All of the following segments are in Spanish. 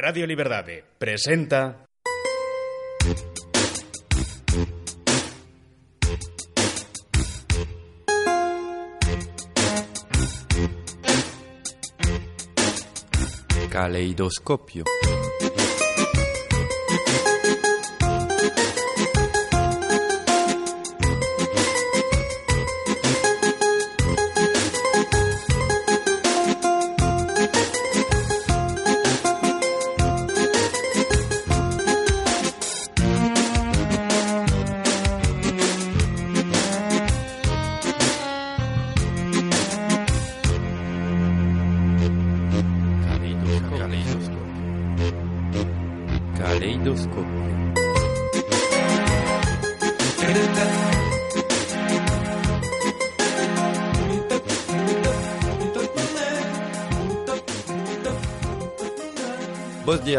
Radio Liberdade presenta Caleidoscopio.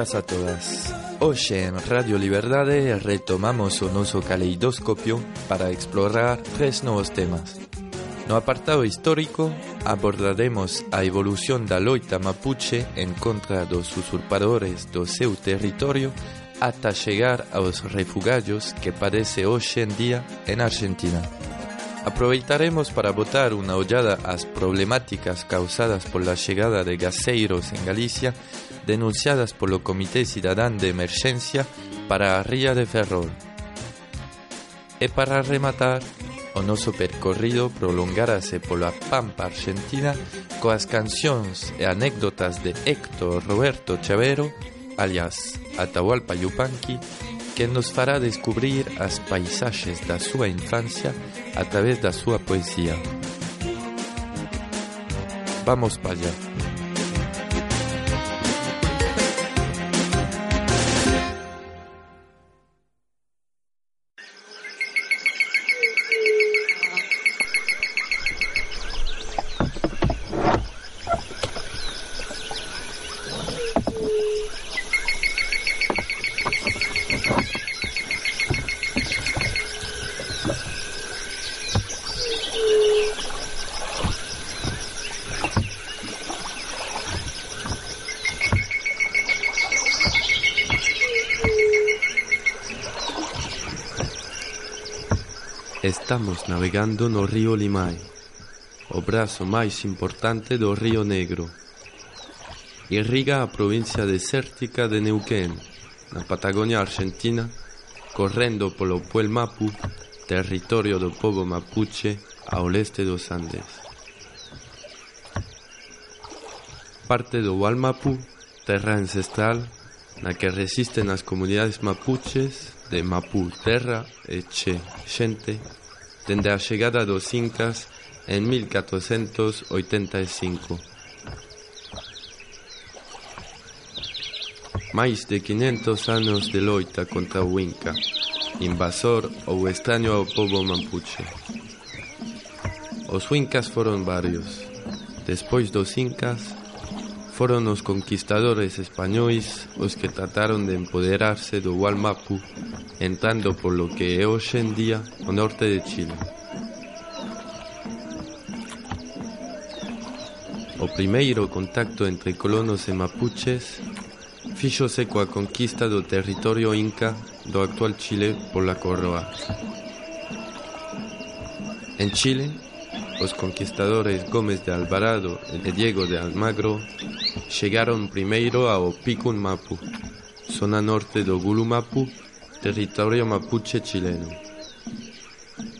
Bos días a todas. Hoy en Radio Liberdade retomamos o noso caleidoscopio para explorar tres nuevos temas. No apartado histórico abordaremos a evolución da loita mapuche en contra dos usurpadores do seu territorio ata chegar aos refugiados que padece hoxe en día en Argentina. Aproveitaremos para botar unha ollada ás problemáticas causadas por la chegada de gaseiros en Galicia denunciadas polo Comité Cidadán de Emergencia para Ría de Ferrol. E para rematar, o noso percorrido prolongarase pola Pampa Argentina coas cancións e anécdotas de Héctor Roberto Chavero, alias Atahualpa Yupanqui, que nos fará descubrir as paisaxes da súa infancia a través da súa poesía. Vamos para allá. navegando no río Limay, o brazo máis importante do río Negro. Irriga a provincia desértica de Neuquén, na Patagonia Argentina, correndo polo Puel Mapu, territorio do povo mapuche ao leste dos Andes. Parte do Walmapu, terra ancestral, na que resisten as comunidades mapuches de Mapu Terra e Che Xente dende a chegada dos Incas en 1485. Máis de 500 anos de loita contra o Inca, invasor ou extraño ao povo mapuche. Os Incas foron varios. Despois dos Incas, foron os conquistadores españois os que trataron de empoderarse do Walmapu entrando por lo que é hoxe en día o norte de Chile. O primeiro contacto entre colonos e mapuches fíxose coa conquista do territorio inca do actual Chile pola coroa. En Chile, os conquistadores Gómez de Alvarado e Diego de Almagro chegaron primeiro ao Picun Mapu, zona norte do Gulumapu, territorio mapuche chileno,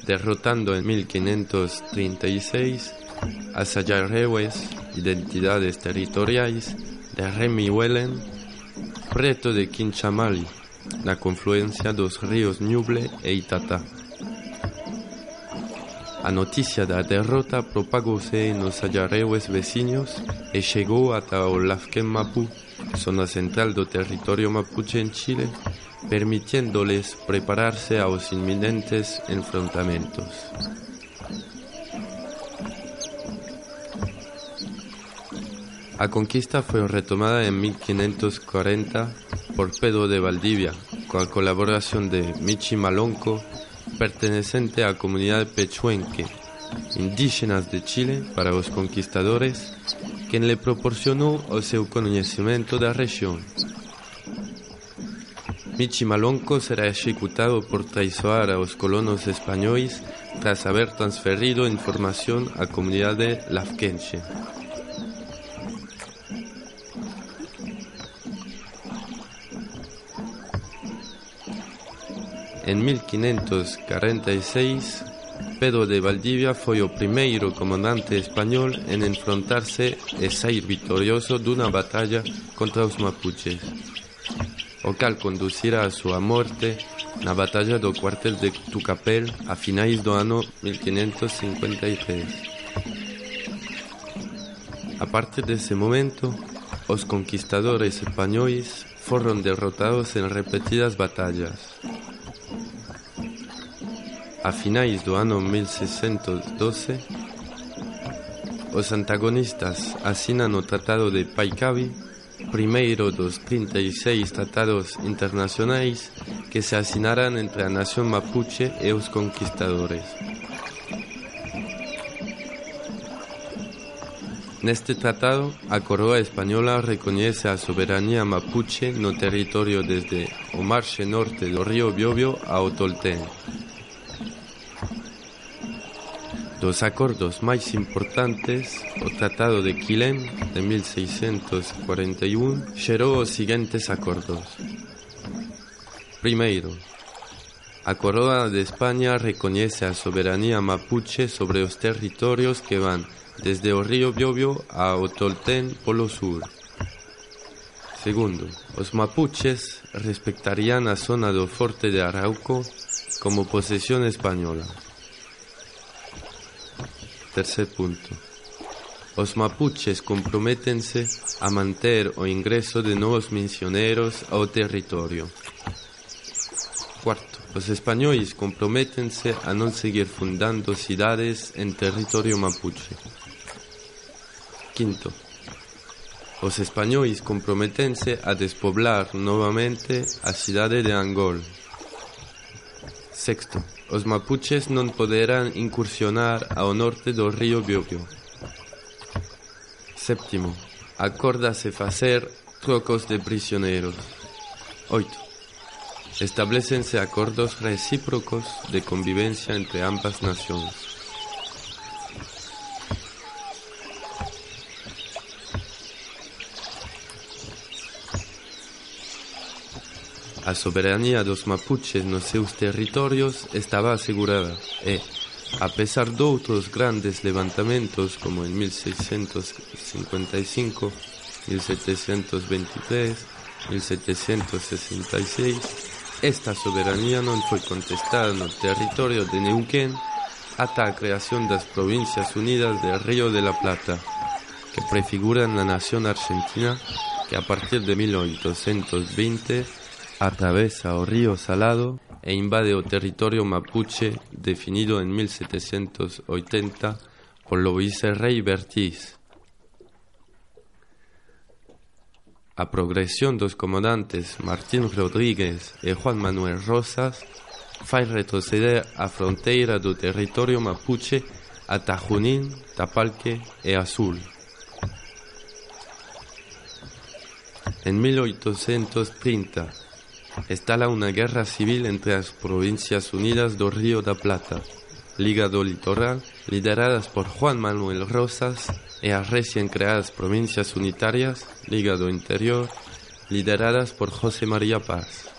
derrotando en 1536 as ayarrehues, identidades territoriais de Remihuelen, preto de Quinchamali, na confluencia dos ríos Ñuble e Itatá. A noticia da derrota propagóse nos ayarrehues vecinos e chegou ata o Mapu, zona central do territorio mapuche en Chile, permitiéndoles prepararse aos inminentes enfrentamentos. A conquista foi retomada en 1540 por Pedro de Valdivia, coa colaboración de Michi Malonco, pertenecente á comunidade pechuenque, indígenas de Chile para os conquistadores, quen le proporcionou o seu coñecemento da rexión, Michimalonco será ejecutado por traicionar a los colonos españoles tras haber transferido información a comunidad de Lafkenche. En 1546, Pedro de Valdivia fue el primer comandante español en enfrentarse y salir victorioso de una batalla contra los mapuches, o conducirá a su muerte la batalla del cuartel de Tucapel a finales del año 1553. A partir de ese momento, los conquistadores españoles fueron derrotados en repetidas batallas. A finais do ano 1612, os antagonistas asinan o Tratado de Paicavi, primeiro dos 36 tratados internacionais que se asinarán entre a nación mapuche e os conquistadores. Neste tratado, a coroa española recoñece a soberanía mapuche no territorio desde o marxe norte do río Biobio ao Tolten, Dos acordos más importantes, o Tratado de Quilem de 1641 xerou os siguientes acordos. Primeiro, a coroa de España recoñece a soberanía mapuche sobre os territorios que van desde o río Biobio ao Tolten polo sur. Segundo, os mapuches respectarían a zona do Forte de Arauco como posesión española. Tercer punto. Los mapuches comprométense a mantener o ingreso de nuevos misioneros al territorio. Cuarto. Los españoles comprométense a no seguir fundando ciudades en territorio mapuche. Quinto. Los españoles comprométense a despoblar nuevamente a ciudades de Angol. Sexto. Los mapuches no podrán incursionar ao norte do río Biobio. Séptimo, acórdase facer trocos de prisioneros. Oito, establecense acordos recíprocos de convivencia entre ambas naciones. A soberanía dos mapuches nos seus territorios estaba asegurada e, a pesar de otros grandes levantamientos como en 1655, 1723, 1766, esta soberanía no fue contestada el territorio de Neuquén hasta la creación de las Provincias Unidas del Río de la Plata, que prefiguran la nación argentina que a partir de 1820 atravesa o río Salado e invade o territorio mapuche definido en 1780 por lo vicerrey Bertiz. A progresión dos comandantes Martín Rodríguez e Juan Manuel Rosas fai retroceder a fronteira do territorio mapuche ata Junín, Tapalque e Azul. En 1830, estalla una guerra civil entre las Provincias Unidas do Río da Plata, Liga do Litoral, lideradas por Juan Manuel Rosas, e las recién creadas Provincias Unitarias, Liga do Interior, lideradas por José María Paz.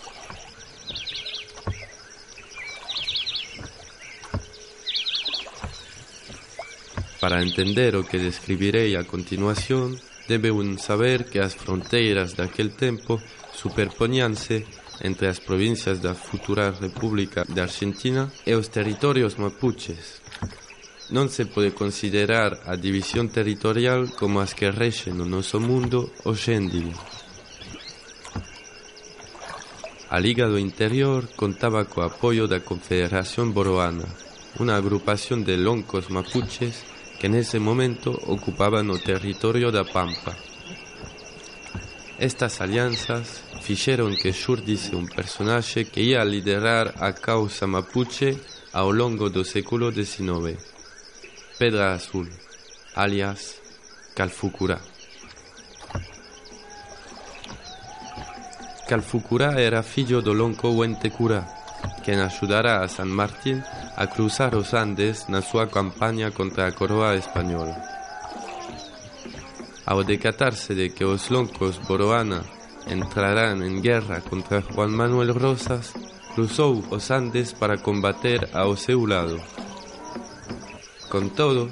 Para entender lo que describiré a continuación, debe uno saber que las fronteras de aquel tiempo superponíanse entre as provincias da futura República de Argentina e os territorios mapuches. Non se pode considerar a división territorial como as que rexen o noso mundo hoxéndimo. A Liga do Interior contaba co apoio da Confederación Boroana, unha agrupación de loncos mapuches que nese momento ocupaban o territorio da Pampa. Estas alianzas fixeron que xurdise un personaxe que ia liderar a causa mapuche ao longo do século XIX. Pedra Azul, alias Calfucurá. Calfucurá era filho do lonco Huentecurá, quien ayudara a San Martín a cruzar los Andes na su campaña contra la coroa española. Ao decatarse de que los loncos Boroana entrarán en guerra contra Juan Manuel Rosas, cruzó los Andes para combater a seu lado. Con todo,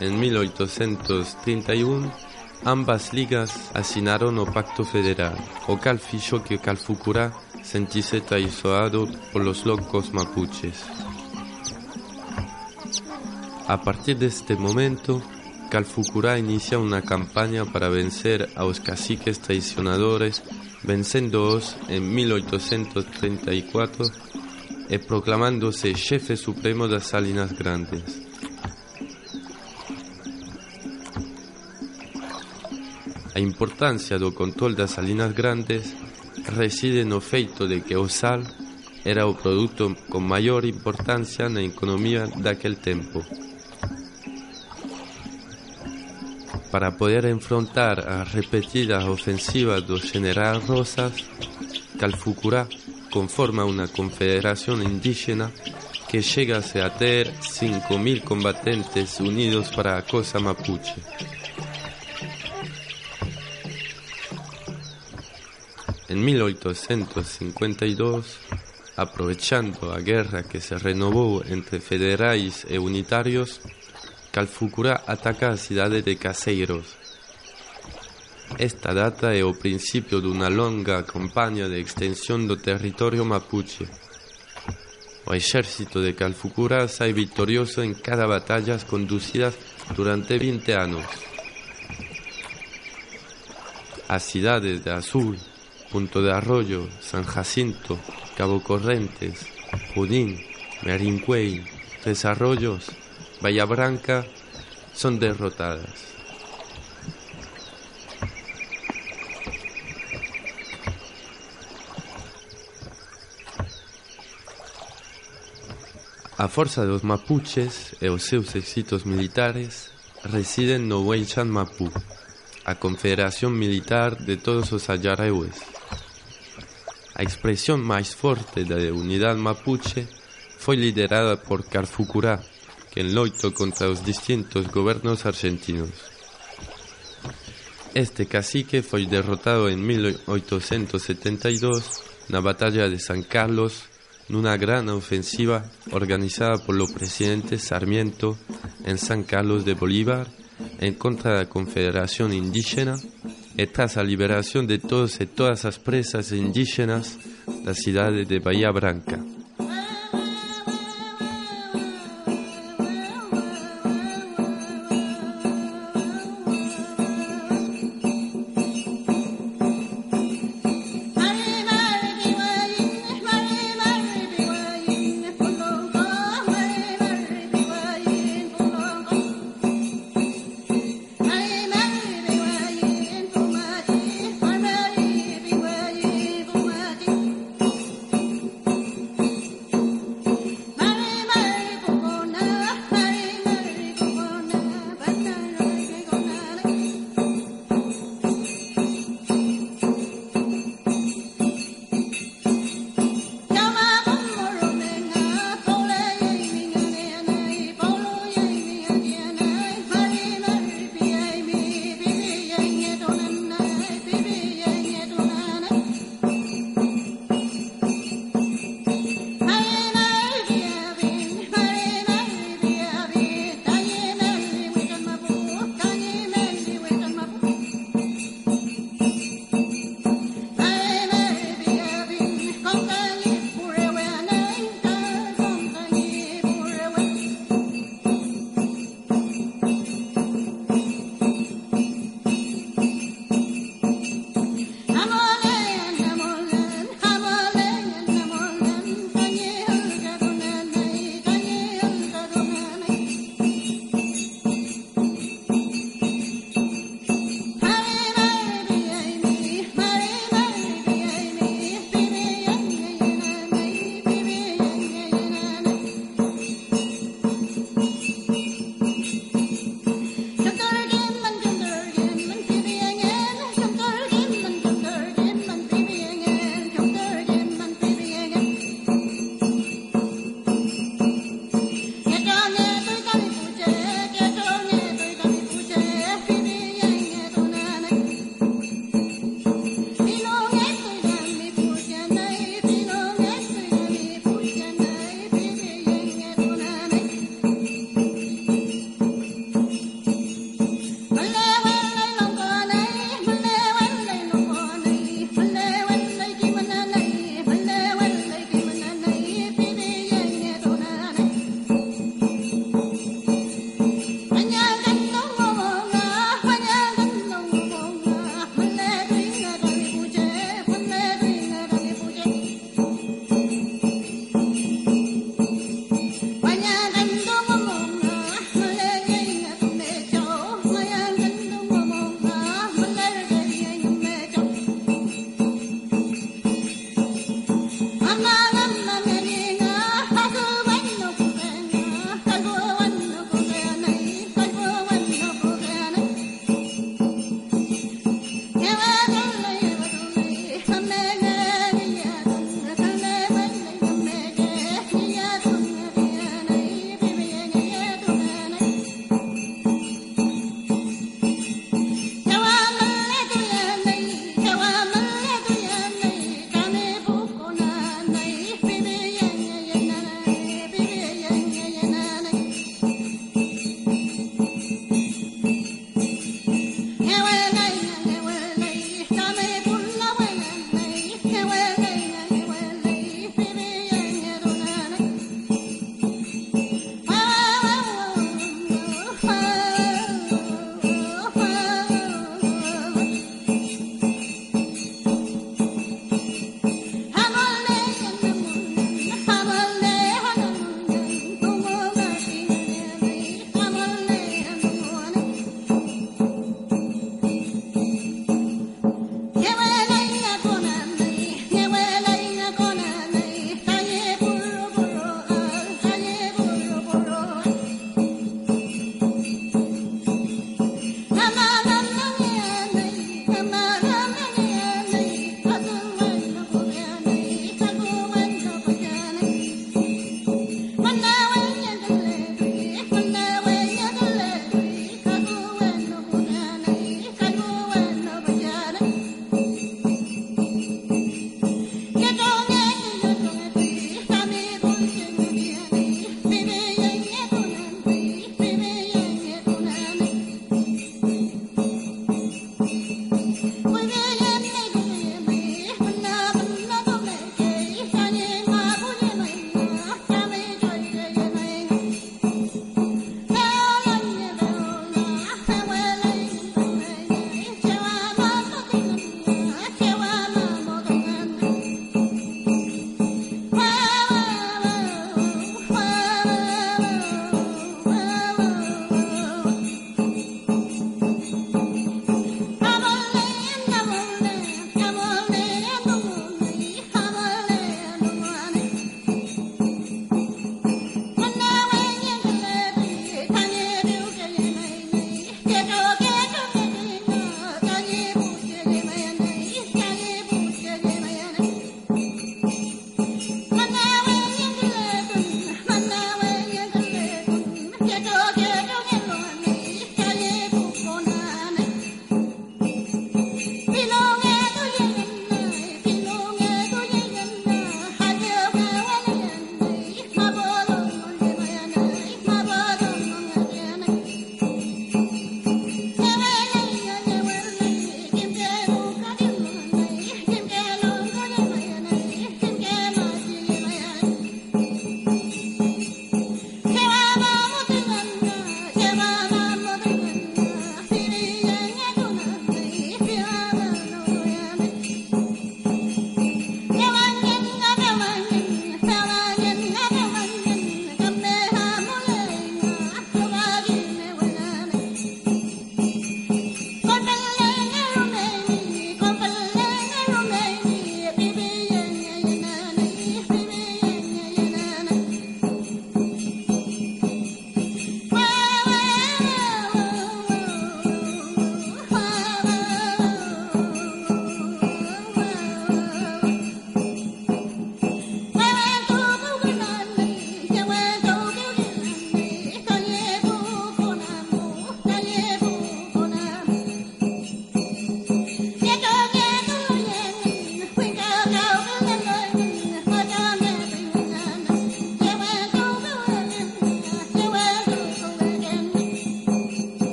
en 1831, ambas ligas asinaron o Pacto Federal, o cal que Calfucurá sentise traicionado por los locos mapuches. A partir de este momento, Calfucurá inicia una campaña para vencer a los caciques traicionadores, venciéndolos en 1834 y proclamándose jefe supremo de Salinas Grandes. La importancia del control de las Salinas Grandes reside no feito de que o sal era o produto con mayor importancia na economía daquel tempo. Para poder enfrentar a repetidas ofensivas do general Rosas, Calfucurá conforma una confederación indígena que llegase a ter 5.000 combatentes unidos para a cosa mapuche. En 1852, aprovechando la guerra que se renovó entre federales e unitarios, Calfucurá ataca a cidade de Caseiros. Esta data é o principio de una longa campaña de extensión do territorio mapuche. O exército de Calfucurá sai victorioso en cada batalla conducidas durante 20 anos. As cidades de Azul, Punto de Arroyo, San Jacinto, Cabo Correntes, Judín, Merincuey, Tres Arroyos, Bahía Branca son derrotadas. A forza dos mapuches e os seus éxitos militares residen no Weichan Mapu, a confederación militar de todos os ayareues. La expresión más fuerte de la unidad mapuche fue liderada por Carfucurá, quien luchó contra los distintos gobiernos argentinos. Este cacique fue derrotado en 1872 en la batalla de San Carlos en una gran ofensiva organizada por los presidentes Sarmiento en San Carlos de Bolívar en contra de la Confederación Indígena y tras la liberación de todos y todas las presas indígenas, la ciudad de Bahía Branca.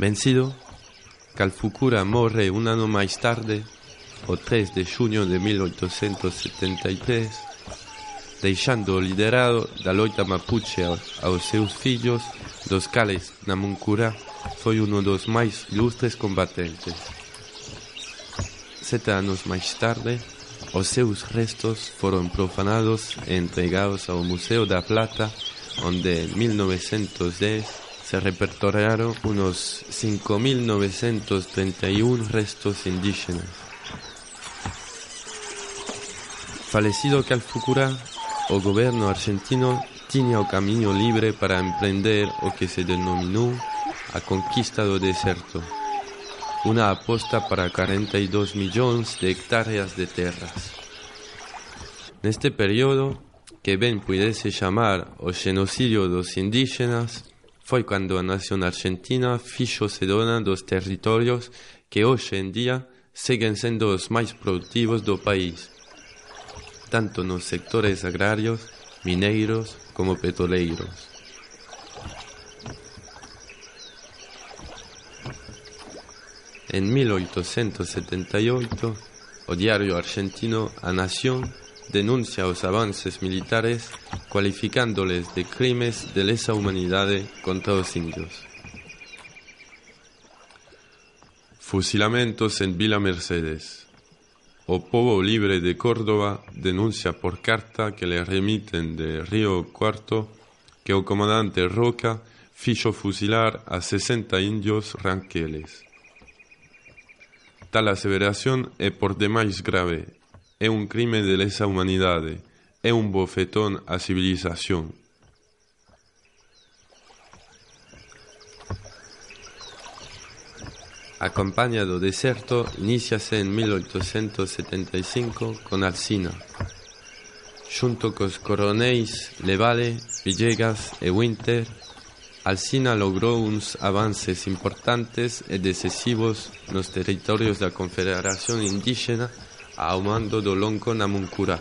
Vencido, Calfucura morre un año más tarde, o 3 de junio de 1873, dejando liderado da loita mapuche aos seus filhos, dos cales Namuncura foi uno dos mais ilustres combatentes. Sete anos mais tarde, os seus restos foram profanados e entregados ao Museu da Plata, onde en 1910 se repertoriaron unos 5.931 restos indígenas. Falecido Calfucura, o governo argentino tinha o caminho livre para empreender o que se denominou a conquista do deserto, uma aposta para 42 milhões de hectáreas de terras. Neste período, que ben pudesse chamar o genocidio dos indígenas, foi quando a nación argentina fixo-se dona dos territorios que hoxe en día seguen sendo os máis productivos do país, tanto nos sectores agrarios, mineiros como petroleiros. En 1878, o diario argentino A Nación denuncia os avances militares cualificándoles de crímenes de lesa humanidade contra os indios. Fusilamentos en Villa Mercedes. O Povo Libre de Córdoba denuncia por carta que le remiten de Río Cuarto que o comandante Roca fixo fusilar a 60 indios ranqueles. Tal aseveración é por demais grave é un crime de lesa humanidade, é un bofetón á civilización. A campaña do deserto iniciase en 1875 con Alcina. Xunto cos coronéis Levale, Villegas e Winter, Alcina logrou uns avances importantes e decisivos nos territorios da Confederación Indígena ao mando do lonco Namuncurá.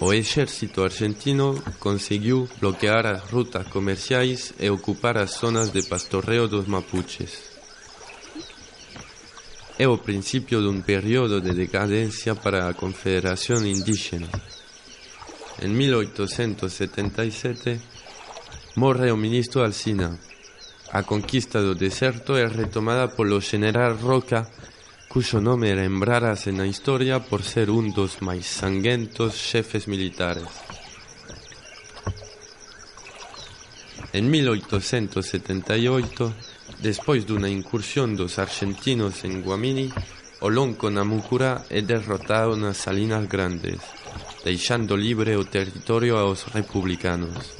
O exército argentino conseguiu bloquear as rutas comerciais e ocupar as zonas de pastorreo dos mapuches. É o principio dun período de decadencia para a Confederación Indígena. En 1877 morre o ministro Alcina. A conquista do deserto é retomada polo general Roca cuyo nome lembrarase na historia por ser un dos máis sanguentos xefes militares. En 1878, despois dunha incursión dos argentinos en Guamini, o lonco Namucura é derrotado nas Salinas Grandes, deixando libre o territorio aos republicanos.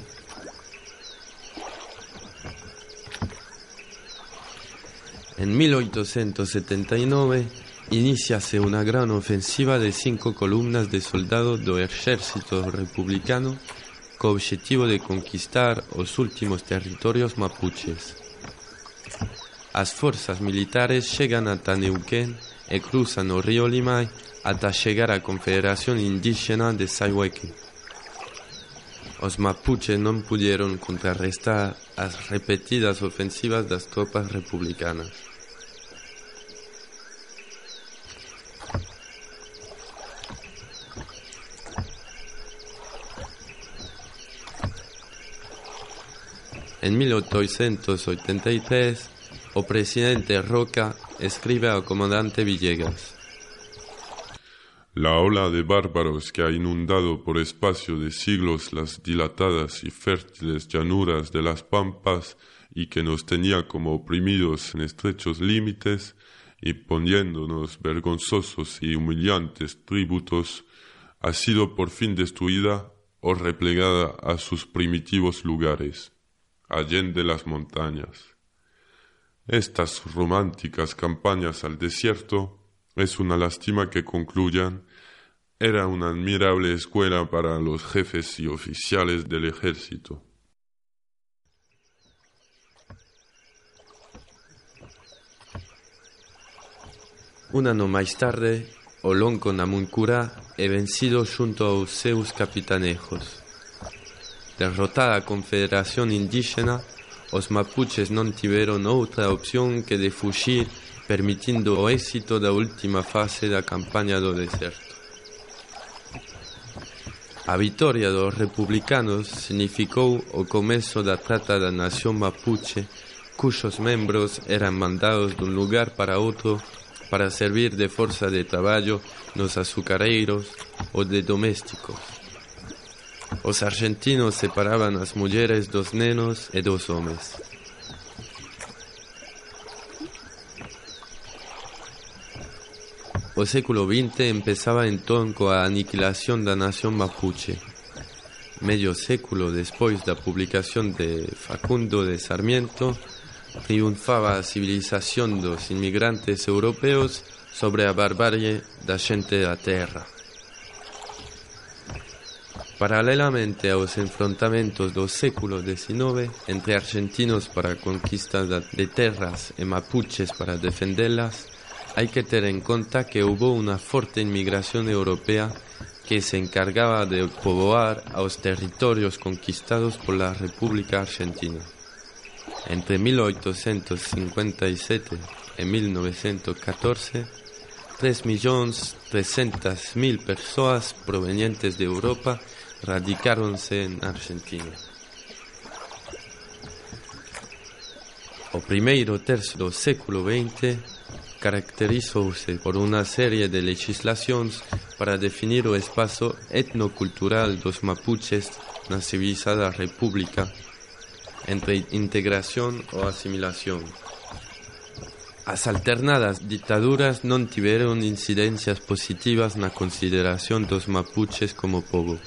En 1879 iniciase una gran ofensiva de cinco columnas de soldados do exército republicano co objetivo de conquistar os últimos territorios mapuches. As forzas militares chegan ata Neuquén e cruzan o río Limay ata chegar á Confederación Indígena de Sayhueque. Os mapuches non pudieron contrarrestar as repetidas ofensivas das tropas republicanas. En 1883, o presidente Roca escribe al comandante Villegas. La ola de bárbaros que ha inundado por espacio de siglos las dilatadas y fértiles llanuras de las pampas y que nos tenía como oprimidos en estrechos límites y poniéndonos vergonzosos y humillantes tributos, ha sido por fin destruida o replegada a sus primitivos lugares allende las montañas. Estas románticas campañas al desierto es una lástima que concluyan. Era una admirable escuela para los jefes y oficiales del ejército. Un año más tarde, Olonco Namuncura he vencido junto a seus capitanejos derrotada Confederación Indígena os mapuches non tiveron outra opción que de fuxir permitindo o éxito da última fase da campaña do deserto. A vitoria dos republicanos significou o comezo da trata da nación mapuche, cuxos membros eran mandados dun lugar para outro para servir de forza de traballo nos azucareiros ou de domésticos. Os argentinos separaban as mulleres dos nenos e dos homes. O século XX empezaba entón coa aniquilación da nación mapuche. Medio século despois da publicación de Facundo de Sarmiento, triunfaba a civilización dos inmigrantes europeos sobre a barbarie da xente da terra. Paralelamente aos enfrontamentos do século XIX entre argentinos para a conquista de terras e mapuches para defendelas, hay que tener en cuenta que hubo una fuerte inmigración europea que se encargaba de povoar a los territorios conquistados por la República Argentina. Entre 1857 y 1914, 3.300.000 personas provenientes de Europa radicaronse en Argentina. O primeiro tercio do século XX caracterizóse por una serie de legislaciones para definir o espacio etnocultural dos mapuches na civilizada república entre integración o asimilación. As alternadas dictaduras non tiveron incidencias positivas na consideración dos mapuches como povo.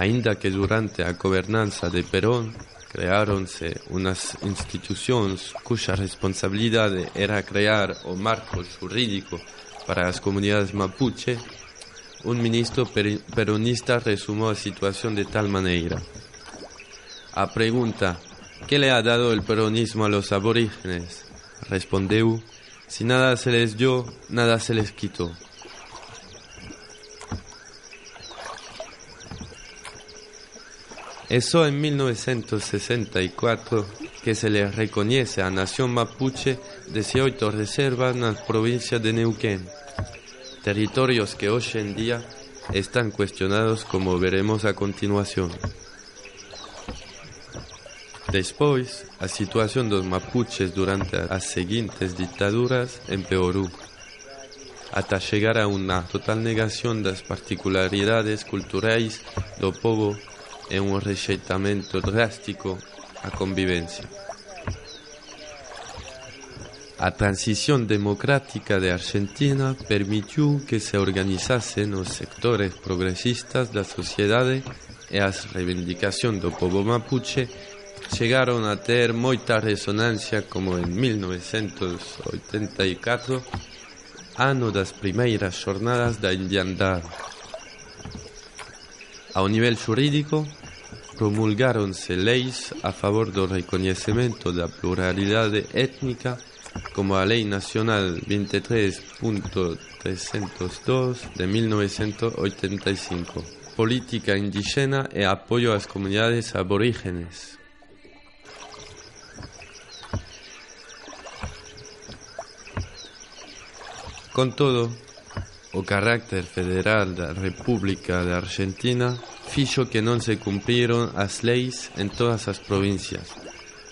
Ainda que durante a gobernanza de Perón creáronse unas instituciones cuya responsabilidad era crear o marco jurídico para las comunidades mapuche, un ministro peronista resumió la situación de tal manera. A pregunta, ¿qué le ha dado el peronismo a los aborígenes? Respondió, si nada se les dio, nada se les quitó. Eso en 1964 que se le reconoce a Nación Mapuche 18 reservas en la provincia de Neuquén, territorios que hoy en día están cuestionados como veremos a continuación. Después, la situación de los mapuches durante las siguientes dictaduras empeoró, hasta llegar a una total negación de las particularidades culturales del pueblo e un rexeitamento drástico á convivencia. A transición democrática de Argentina permitiu que se organizasen os sectores progresistas da sociedade e as reivindicacións do povo mapuche chegaron a ter moita resonancia como en 1984, ano das primeiras xornadas da indiandade. Ao nivel xurídico, promulgáronse leis a favor do recoñecemento da pluralidade étnica como a Lei Nacional 23.302 de 1985, política indígena e apoio ás comunidades aborígenes. Con todo, o carácter federal da República de Argentina fixo que non se cumpriron as leis en todas as provincias.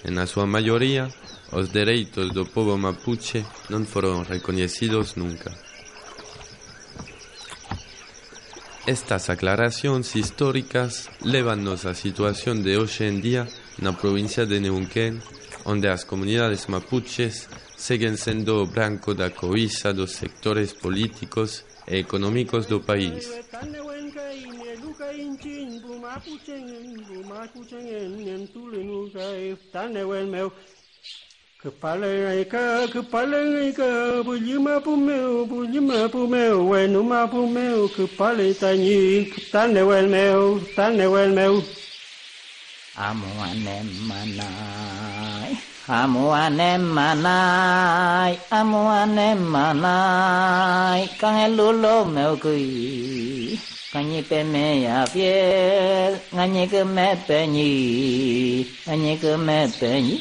En a súa maioría, os dereitos do povo mapuche non foron recoñecidos nunca. Estas aclaracións históricas levannos á situación de hoxe en día na provincia de Neuquén, onde as comunidades mapuches seguen sendo o branco da coiza dos sectores políticos e económicos do país. inchin bu ma pu chen bu ma pu chen nem tu le nu kai ta ne wen meu cứ phá lên ai cả cứ phá lên ai cả bu như ma bu mèo bu như ma bu mèo quên nu ma bu mèo cứ phá lên tay nhì ta ne quên mèo ta ne quên mèo a mo anh em mà nai à mua anh em anem nai à mua anh em mèo cười nganye pe me ya pye nganye ke me pe nhi nganye ke me pe nhi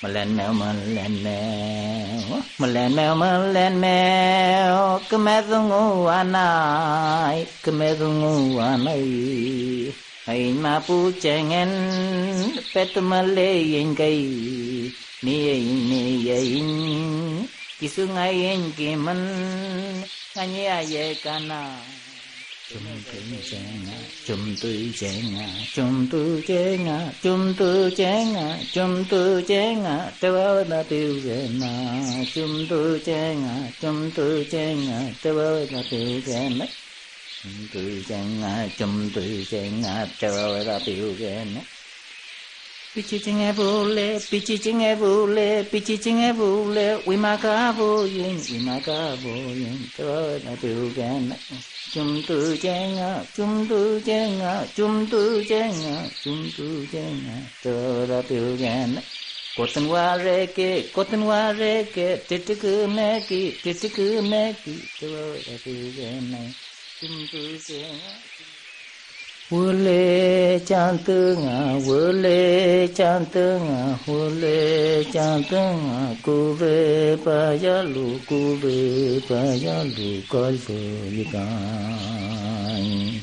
mà lên mèo mà lên mèo mà lên mèo mà lên mèo cứ mẹ dung ngu an ai cứ mẹ dung ngu an ai ai mà pu chèn en pet mà lê yên cây ni yên ni yên kisu ngay yên kim an ngay ai ye kana chúng tôi chén ngã chúng tôi chén ngã chúng tôi chén ngã chúng tôi chén ngã chúng tôi chén ngã, tê bao na tiêu chén ngã chúng tôi chén ngã chúng tôi chén ngã, tê bao na tiêu chén ngã chúng tôi chén ngã chúng tôi chén ngã, tê bao na tiêu chén ngã Pichi chinge vule, pichi chinge vule, pichi chinge vule, wimaka vuyin, wimaka vuyin, tro na tu gen, chum tu jenga, chum tu jenga, chum tu jenga, chum tu jenga, tro na tu gen. Cotton wareke, cotton wareke, titiku meki, titiku meki, tro na tu gen, chum tu jenga. Hua lê chan tư ngà, hua lê chan tư ngà, hua lê chan tư ngà Cô về bà giá lù cô về bà giá lù coi về đi càng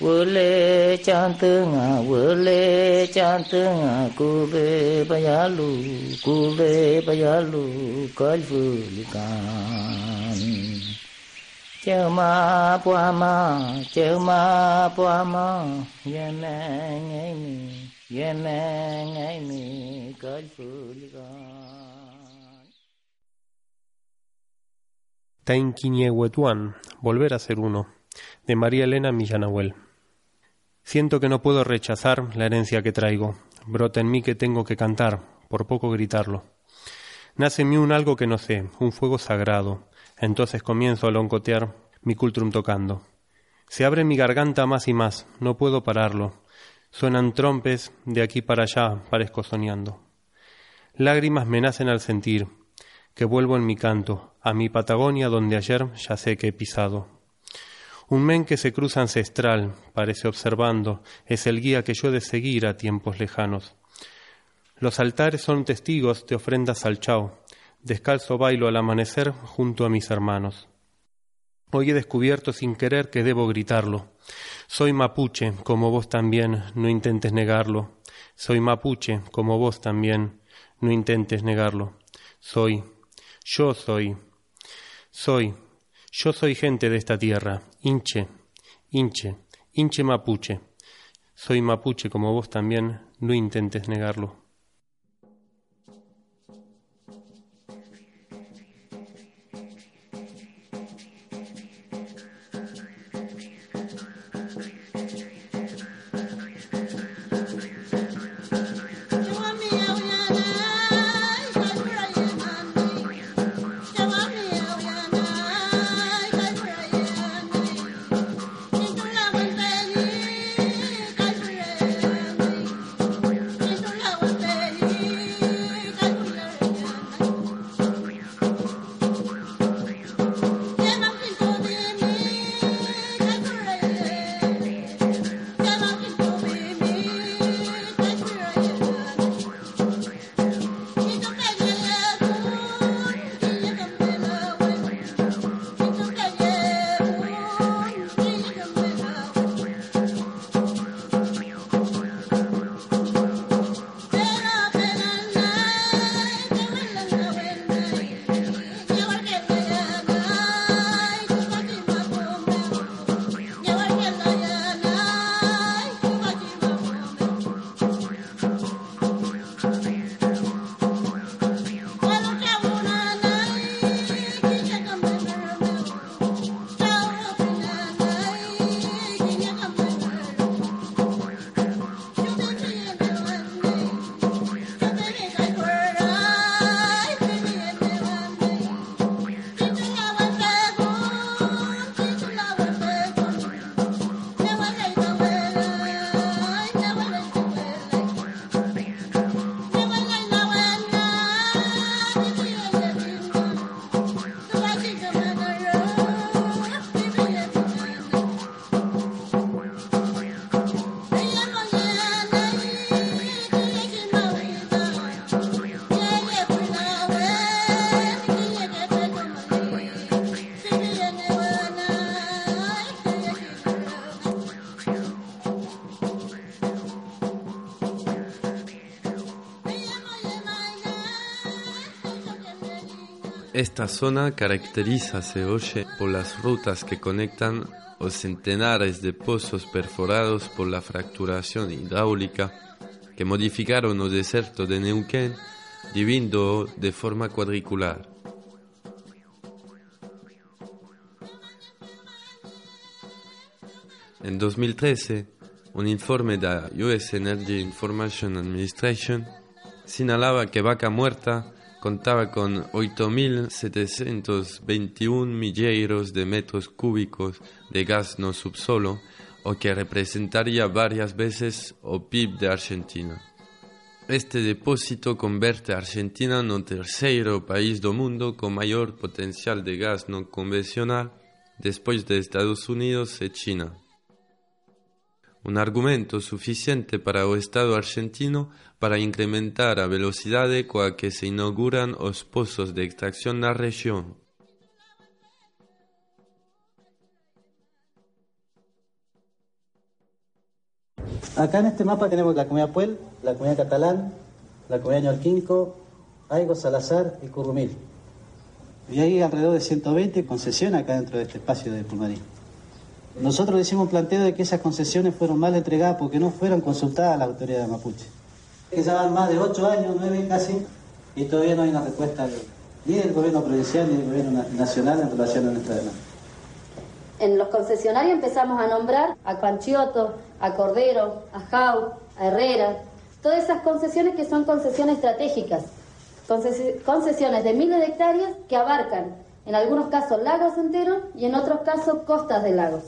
Hua lê chan tư ngà, hua lê chan tư ngà Cô về bà giá lù cô về bà giá lù coi về đi càng chantunga, kuve payalu, kuve payalu, kalpalikan. Cheu ma pua ma, cheu ma pua ma, ye me ngay mi, ye me ngay mi, cõi Tainquiñehuetuán, volver a ser uno, de María Elena Millanahuel. Siento que no puedo rechazar la herencia que traigo, brota en mí que tengo que cantar, por poco gritarlo. Nace en mí un algo que no sé, un fuego sagrado, entonces comienzo a loncotear mi cultrum tocando. Se abre mi garganta más y más, no puedo pararlo. Suenan trompes, de aquí para allá parezco soñando. Lágrimas me nacen al sentir que vuelvo en mi canto, a mi Patagonia donde ayer ya sé que he pisado. Un men que se cruza ancestral, parece observando, es el guía que yo he de seguir a tiempos lejanos. Los altares son testigos de ofrendas al chao, Descalzo bailo al amanecer junto a mis hermanos. Hoy he descubierto sin querer que debo gritarlo. Soy mapuche, como vos también, no intentes negarlo. Soy mapuche, como vos también, no intentes negarlo. Soy, yo soy, soy, yo soy gente de esta tierra, hinche, hinche, hinche mapuche. Soy mapuche, como vos también, no intentes negarlo. Esta zona caracterízase hoy por las rutas que conectan los centenares de pozos perforados por la fracturación hidráulica que modificaron el desierto de Neuquén, dividiendo de forma cuadricular. En 2013, un informe de la US Energy Information Administration señalaba que Vaca Muerta contaba con 8.721 milleiros de metros cúbicos de gas no subsolo, o que representaría varias veces el PIB de Argentina. Este depósito convierte a Argentina en el tercer país del mundo con mayor potencial de gas no convencional después de Estados Unidos y China un argumento suficiente para el Estado argentino para incrementar a velocidad con que se inauguran los pozos de extracción la región. Acá en este mapa tenemos la comunidad Puel, la comunidad Catalán, la comunidad Ñorquinco, Aigo, Salazar y Currumil. Y hay alrededor de 120 concesiones acá dentro de este espacio de Pulmarí. Nosotros hicimos un planteo de que esas concesiones fueron mal entregadas porque no fueron consultadas a la autoridad de Mapuche. Que ya van más de ocho años, nueve casi, y todavía no hay una respuesta ni del gobierno provincial ni del gobierno nacional en relación a nuestra demanda. En los concesionarios empezamos a nombrar a Panchioto, a Cordero, a Jau, a Herrera, todas esas concesiones que son concesiones estratégicas, concesiones de miles de hectáreas que abarcan en algunos casos lagos enteros y en otros casos costas de lagos.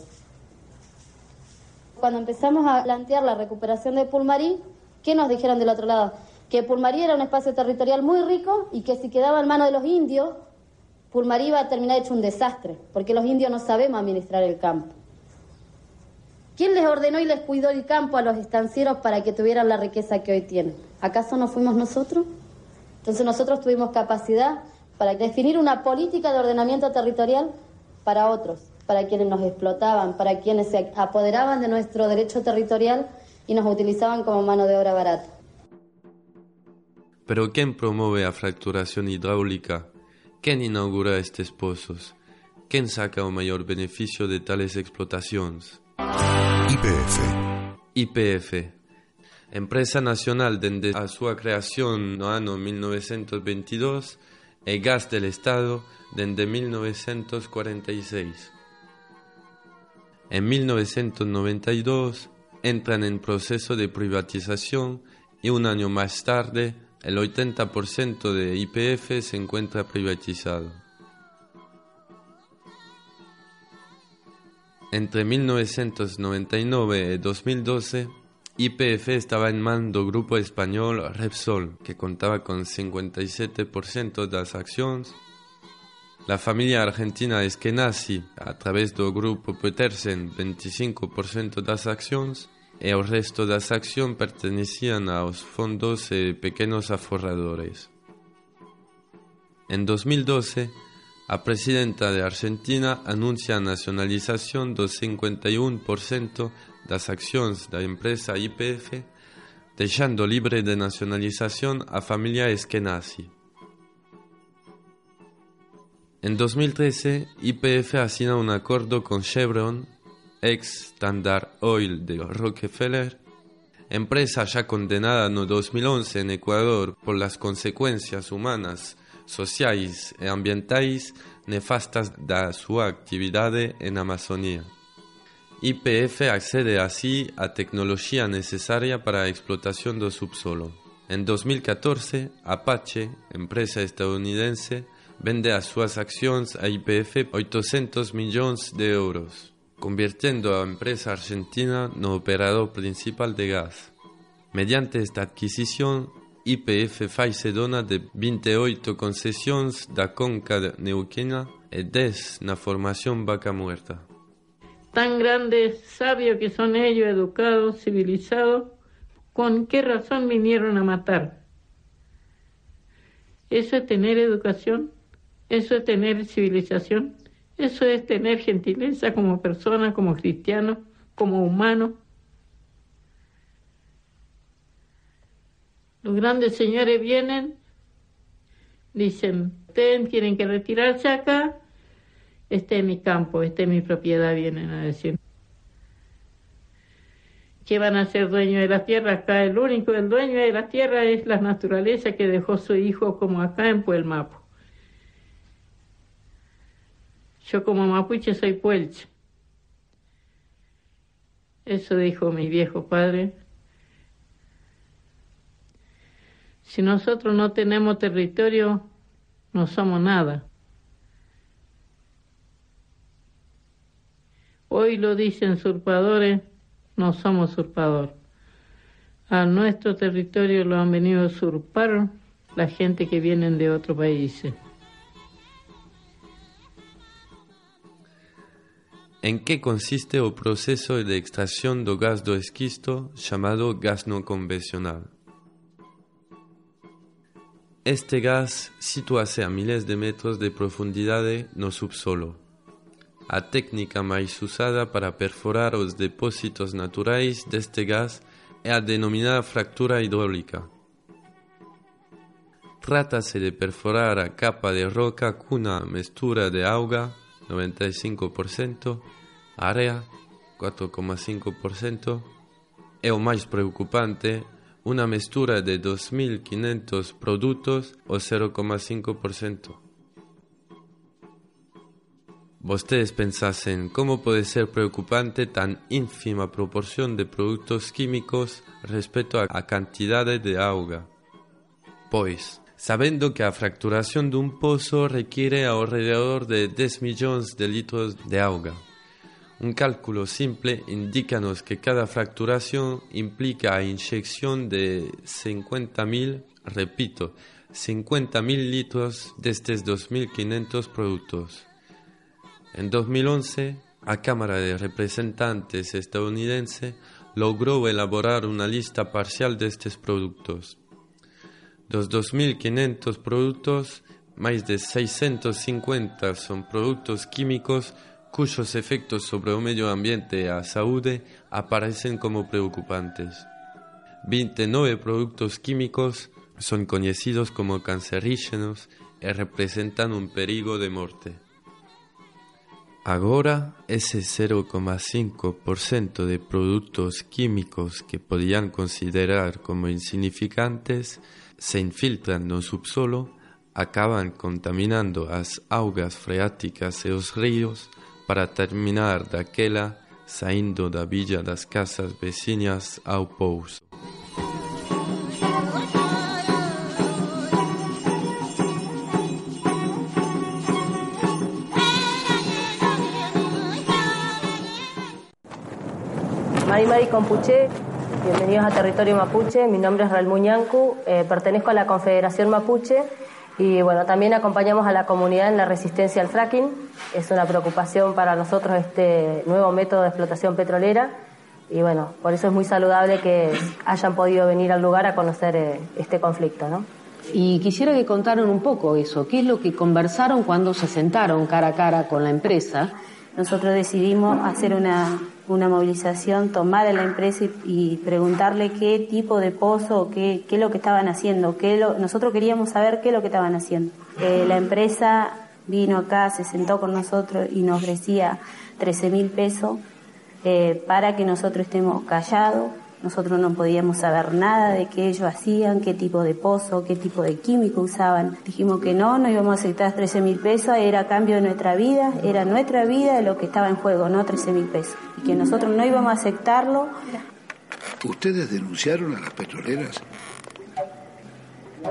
Cuando empezamos a plantear la recuperación de Pulmarí, ¿qué nos dijeron del otro lado? Que Pulmarí era un espacio territorial muy rico y que si quedaba en manos de los indios, Pulmarí iba a terminar hecho un desastre, porque los indios no sabemos administrar el campo. ¿Quién les ordenó y les cuidó el campo a los estancieros para que tuvieran la riqueza que hoy tienen? ¿Acaso no fuimos nosotros? Entonces nosotros tuvimos capacidad para definir una política de ordenamiento territorial para otros, para quienes nos explotaban, para quienes se apoderaban de nuestro derecho territorial y nos utilizaban como mano de obra barata. Pero ¿quién promueve la fracturación hidráulica? ¿Quién inaugura estos pozos? ¿Quién saca un mayor beneficio de tales explotaciones? IPF. IPF, empresa nacional desde a su creación no año 1922 el gas del Estado desde 1946. En 1992 entran en proceso de privatización y un año más tarde el 80% de IPF se encuentra privatizado. Entre 1999 y 2012, YPF estaba en mando del grupo español Repsol, que contaba con 57% de las acciones. La familia argentina Eskenazi, a través del grupo Petersen, 25% de las acciones, y el resto de las acciones pertenecían a los fondos y pequeños aforradores. En 2012, la presidenta de Argentina anuncia nacionalización del 51% las acciones de la empresa IPF, dejando libre de nacionalización a familia Eskenazi. En 2013, IPF asigna un acuerdo con Chevron, ex Standard Oil de Rockefeller, empresa ya condenada en 2011 en Ecuador por las consecuencias humanas, sociales y ambientales nefastas de su actividad en Amazonía. YPF accede así a tecnología necesaria para explotación del subsuelo. En 2014, Apache, empresa estadounidense, vende a sus acciones a YPF 800 millones de euros, convirtiendo a empresa argentina en operador principal de gas. Mediante esta adquisición, YPF faz dona de 28 concesiones da conca neuquina y 10 na formación vaca muerta tan grandes, sabios que son ellos, educados, civilizados, ¿con qué razón vinieron a matar? Eso es tener educación, eso es tener civilización, eso es tener gentileza como persona, como cristiano, como humano. Los grandes señores vienen, Dicen, ustedes tienen que retirarse acá, este es mi campo, este es mi propiedad, vienen a decir. Que van a ser dueños de la tierra acá, el único el dueño de la tierra es la naturaleza que dejó su hijo como acá en Puelmapo. Yo como mapuche soy puelche. Eso dijo mi viejo padre. Si nosotros no tenemos territorio, no somos nada. Hoy lo dicen usurpadores, no somos usurpadores. A nuestro territorio lo han venido a usurpar la gente que vienen de otros países. En que consiste o proceso de extracción do gas do esquisto chamado gas non convencional? Este gas situase a miles de metros de profundidade no subsolo. A técnica máis usada para perforar os depósitos naturais deste gas é a denominada fractura hidráulica. Trátase de perforar a capa de roca cunha mestura de auga 95%, A area, 4,5%, é o máis preocupante, unha mestura de 2.500 produtos o 0,5%. Vostedes pensasen como pode ser preocupante tan ínfima proporción de produtos químicos respecto á cantidade de auga. Pois, sabendo que a fracturación dun pozo require alrededor de 10 millóns de litros de auga. Un cálculo simple indícanos que cada fracturación implica inyección de 50.000, repito, 50.000 litros destes 2.500 productos. En 2011, a Cámara de Representantes estadounidense logró elaborar una lista parcial de estos productos. Dos 2.500 productos, más de 650 son productos químicos cuyos efectos sobre o medio ambiente e a saúde aparecen como preocupantes. 29 productos químicos son conocidos como cancerígenos e representan un perigo de morte. Agora, ese 0,5% de productos químicos que podían considerar como insignificantes se infiltran no subsolo, acaban contaminando as augas freáticas e os ríos para terminar daquela saindo da villa das casas vecinas ao pouso. Mari Mari Compuche, bienvenidos a Territorio Mapuche. Mi nombre es Raúl eh, pertenezco a la Confederación Mapuche y bueno, también acompañamos a la comunidad en la resistencia al fracking. Es una preocupación para nosotros este nuevo método de explotación petrolera y bueno, por eso es muy saludable que hayan podido venir al lugar a conocer eh, este conflicto, ¿no? Y quisiera que contaran un poco eso, qué es lo que conversaron cuando se sentaron cara a cara con la empresa. Nosotros decidimos hacer una, una movilización, tomar a la empresa y, preguntarle qué tipo de pozo, qué, qué es lo que estaban haciendo. Qué lo, nosotros queríamos saber qué es lo que estaban haciendo. Eh, la empresa vino acá, se sentó con nosotros y nos ofrecía 13 mil pesos eh, para que nosotros estemos callados. Nosotros no podíamos saber nada de qué ellos hacían, qué tipo de pozo, qué tipo de químico usaban. Dijimos que no, no íbamos a aceptar 13 mil pesos, era a cambio de nuestra vida, era nuestra vida lo que estaba en juego, no 13 mil pesos. Y que nosotros no íbamos a aceptarlo. ¿Ustedes denunciaron a las petroleras?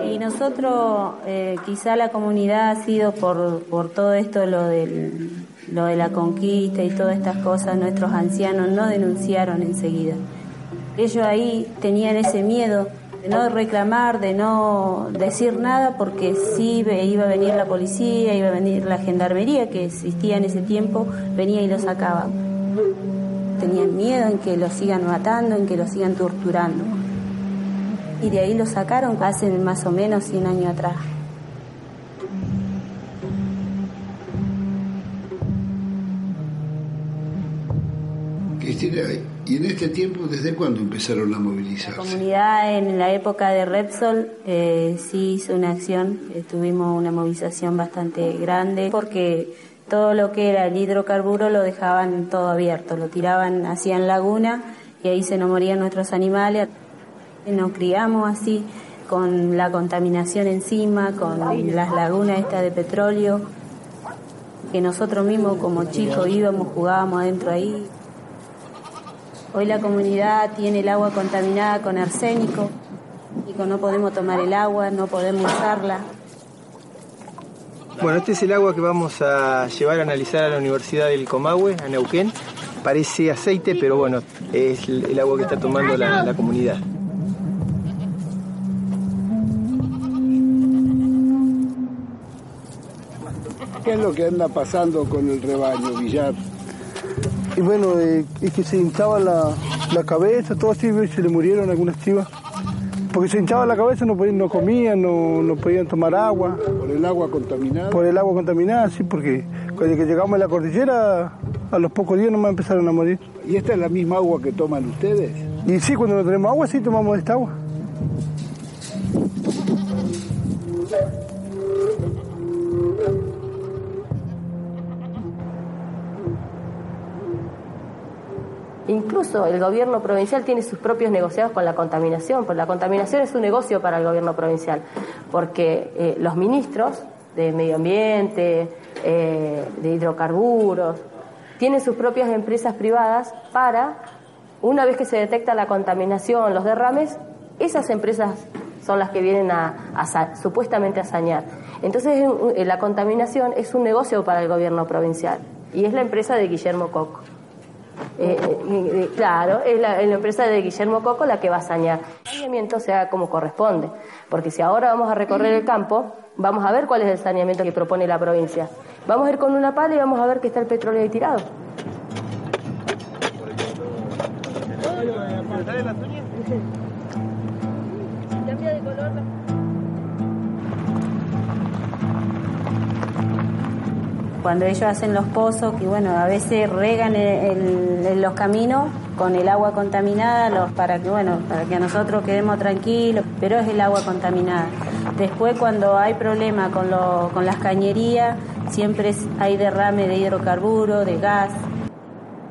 Y nosotros, eh, quizá la comunidad ha sido por, por todo esto, lo, del, lo de la conquista y todas estas cosas, nuestros ancianos no denunciaron enseguida. Ellos ahí tenían ese miedo de no reclamar, de no decir nada, porque sí iba a venir la policía, iba a venir la gendarmería que existía en ese tiempo, venía y los sacaba. Tenían miedo en que los sigan matando, en que los sigan torturando. Y de ahí los sacaron hace más o menos 100 años atrás. Cristina, ¿y en este tiempo desde cuándo empezaron a movilizarse? La comunidad en la época de Repsol eh, sí hizo una acción, eh, tuvimos una movilización bastante grande porque todo lo que era el hidrocarburo lo dejaban todo abierto, lo tiraban, hacían laguna y ahí se nos morían nuestros animales. Nos criamos así, con la contaminación encima, con las lagunas estas de petróleo, que nosotros mismos como chicos íbamos, jugábamos adentro ahí. Hoy la comunidad tiene el agua contaminada con arsénico, y no podemos tomar el agua, no podemos usarla. Bueno, este es el agua que vamos a llevar a analizar a la Universidad del Comahue, a Neuquén. Parece aceite, pero bueno, es el agua que está tomando la, la comunidad. ¿Qué es lo que anda pasando con el rebaño, Villar? Y bueno, eh, es que se hinchaba la, la cabeza, todo así, se le murieron algunas chivas. Porque se hinchaba la cabeza, no, podían, no comían, no, no podían tomar agua. ¿Por el agua contaminada? Por el agua contaminada, sí, porque cuando que llegamos a la cordillera, a los pocos días nomás empezaron a morir. ¿Y esta es la misma agua que toman ustedes? Y sí, cuando no tenemos agua, sí tomamos esta agua. Incluso el gobierno provincial tiene sus propios negociados con la contaminación, porque la contaminación es un negocio para el gobierno provincial, porque eh, los ministros de medio ambiente, eh, de hidrocarburos, tienen sus propias empresas privadas para, una vez que se detecta la contaminación, los derrames, esas empresas son las que vienen a, supuestamente a sañar. Entonces eh, la contaminación es un negocio para el gobierno provincial y es la empresa de Guillermo Coco. Eh, claro, es la, empresa de Guillermo Coco la que va a sañar. El saneamiento sea como corresponde, porque si ahora vamos a recorrer el campo, vamos a ver cuál es el saneamiento que propone la provincia. Vamos a ir con una pala y vamos a ver que está el petróleo ahí tirado. Cuando ellos hacen los pozos, que bueno, a veces regan los caminos con el agua contaminada los, para que bueno, para que nosotros quedemos tranquilos, pero es el agua contaminada. Después cuando hay problema con, con las cañerías, siempre hay derrame de hidrocarburo, de gas.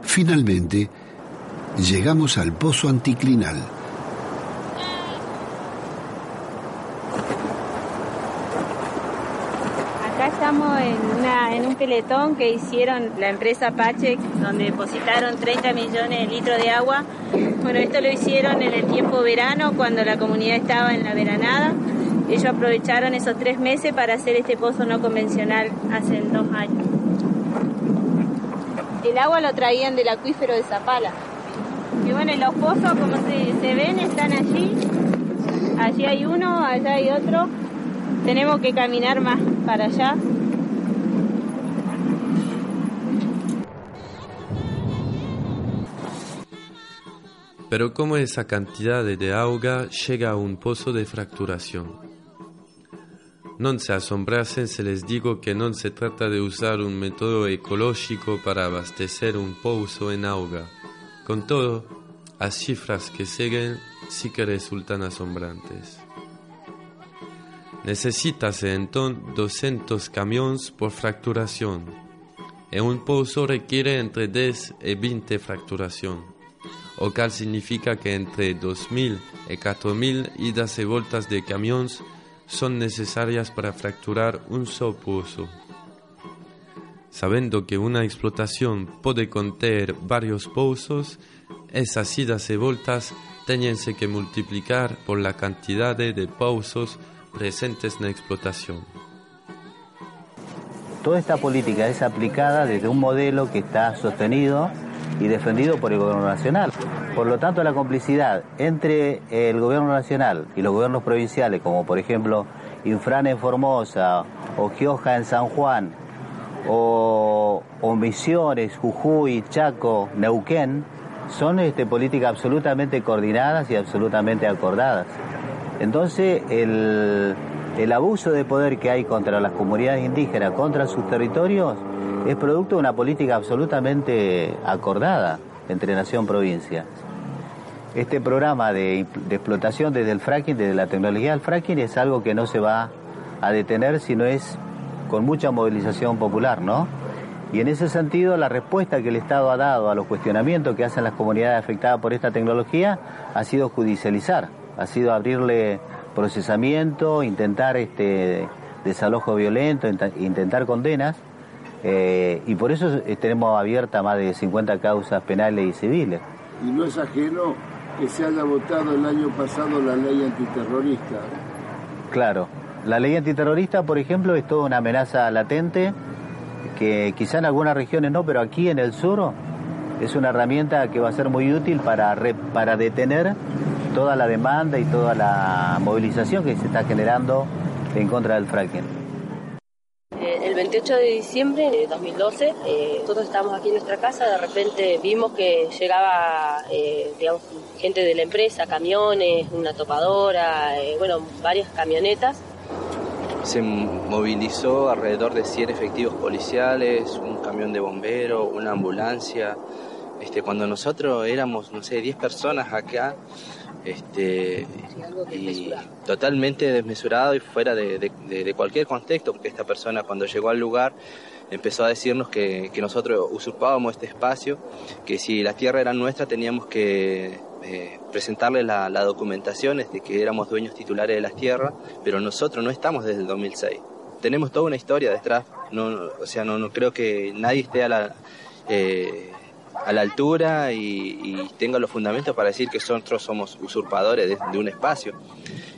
Finalmente, llegamos al pozo anticlinal estamos en, un peletón que hicieron la empresa Pache, donde depositaron 30 millones de litros de agua. Bueno, esto lo hicieron en el tiempo verano, cuando la comunidad estaba en la veranada. Ellos aprovecharon esos tres meses para hacer este pozo no convencional hace dos años. El agua lo traían del acuífero de Zapala. Y bueno, los pozos, como se ven, están allí. Allí hay uno, allá hay otro. Tenemos que caminar más para allá Pero ¿cómo esa cantidad de agua llega a un pozo de fracturación? No se asombrasen si les digo que no se trata de usar un método ecológico para abastecer un pozo en agua. Con todo, las cifras que siguen sí que resultan asombrantes. Necesitase entonces 200 camiones por fracturación, y un pozo requiere entre 10 y 20 fracturación o cal significa que entre 2.000 y 4.000 idas y vueltas de camiones son necesarias para fracturar un solo. Sabiendo que una explotación puede contener varios pozos, esas idas y vueltas tienen que multiplicar por la cantidad de pozos presentes en la explotación. Toda esta política es aplicada desde un modelo que está sostenido y defendido por el gobierno nacional. Por lo tanto, la complicidad entre el gobierno nacional y los gobiernos provinciales, como por ejemplo Infran en Formosa o Gioja en San Juan, o, Misiones, Jujuy, Chaco, Neuquén, son este, políticas absolutamente coordinadas y absolutamente acordadas. Entonces, el, el abuso de poder que hay contra las comunidades indígenas, contra sus territorios, es producto de una política absolutamente acordada. entre nación-provincia. Este programa de, de, explotación desde el fracking, desde la tecnología del fracking, es algo que no se va a detener si no es con mucha movilización popular, ¿no? Y en ese sentido, la respuesta que el Estado ha dado a los cuestionamientos que hacen las comunidades afectadas por esta tecnología ha sido judicializar, ha sido abrirle procesamiento, intentar este desalojo violento, intentar condenas, eh, y por eso tenemos abierta más de 50 causas penales y civiles. Y no es ajeno que se haya votado el año pasado la ley antiterrorista. Claro, la ley antiterrorista, por ejemplo, es toda una amenaza latente que quizá en algunas regiones no, pero aquí en el sur es una herramienta que va a ser muy útil para, para detener toda la demanda y toda la movilización que se está generando en contra del fracking. El 28 de diciembre de 2012, eh, nosotros estábamos aquí en nuestra casa, de repente vimos que llegaba eh, digamos, gente de la empresa, camiones, una topadora, eh, bueno, varias camionetas. Se movilizó alrededor de 100 efectivos policiales, un camión de bomberos, una ambulancia. Este, cuando nosotros éramos, no sé, 10 personas acá, este, y totalmente desmesurado y fuera de, cualquier contexto, porque esta persona cuando llegó al lugar empezó a decirnos que, nosotros usurpábamos este espacio, que si la tierra era nuestra teníamos que eh, presentarle la, documentación de que éramos dueños titulares de las tierras, pero nosotros no estamos desde el 2006. Tenemos toda una historia detrás, o sea, no, no creo que nadie esté a la... Eh, a la altura y, tenga los fundamentos para decir que nosotros somos usurpadores de, un espacio.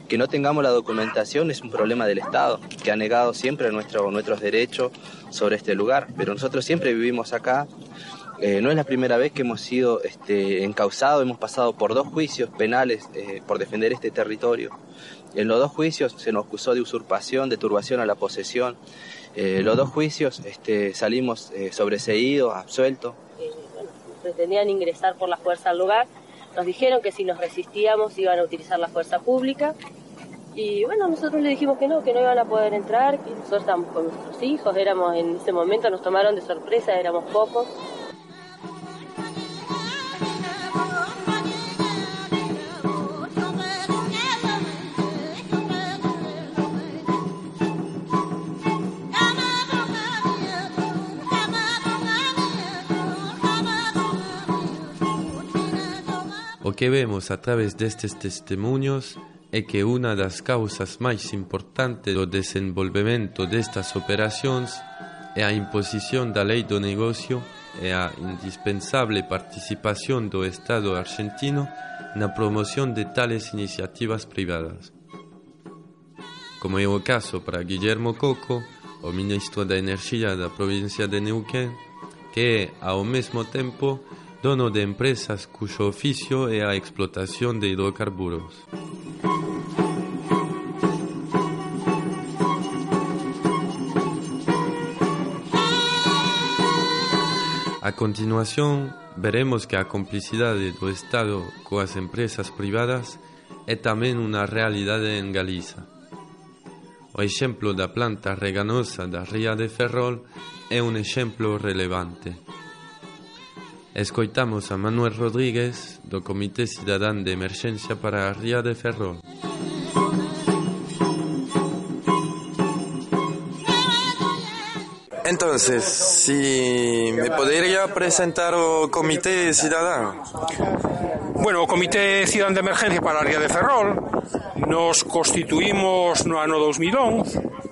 Que no tengamos la documentación es un problema del Estado, que ha negado siempre nuestro, nuestros derechos sobre este lugar. Pero nosotros siempre vivimos acá. Eh, no es la primera vez que hemos sido este, encausados, hemos pasado por dos juicios penales eh, por defender este territorio. En los dos juicios se nos acusó de usurpación, de turbación a la posesión. Eh, los dos juicios este, salimos sobreseídos, absueltos pretendían ingresar por la fuerza al lugar. Nos dijeron que si nos resistíamos iban a utilizar la fuerza pública. Y bueno, nosotros le dijimos que no, que no iban a poder entrar, que nosotros estábamos con nuestros hijos, éramos en ese momento, nos tomaron de sorpresa, éramos pocos. O que vemos a través destes testemunhos é que unha das causas máis importantes do desenvolvemento destas operacións é a imposición da lei do negocio e a indispensable participación do Estado argentino na promoción de tales iniciativas privadas. Como é o caso para Guillermo Coco, o ministro da Enerxía da provincia de Neuquén, que é, ao mesmo tempo, dono de empresas cuyo oficio é a explotación de hidrocarburos. A continuación, veremos que a complicidade do Estado coas empresas privadas é tamén unha realidade en Galiza. O exemplo da planta reganosa da Ría de Ferrol é un exemplo relevante. Escoitamos a Manuel Rodríguez do Comité Cidadán de Emerxencia para a Ría de Ferrol. Entonces, si me podría presentar o Comité Cidadán. Bueno, o Comité Cidadán de Emergencia para a Ría de Ferrol nos constituímos no ano 2011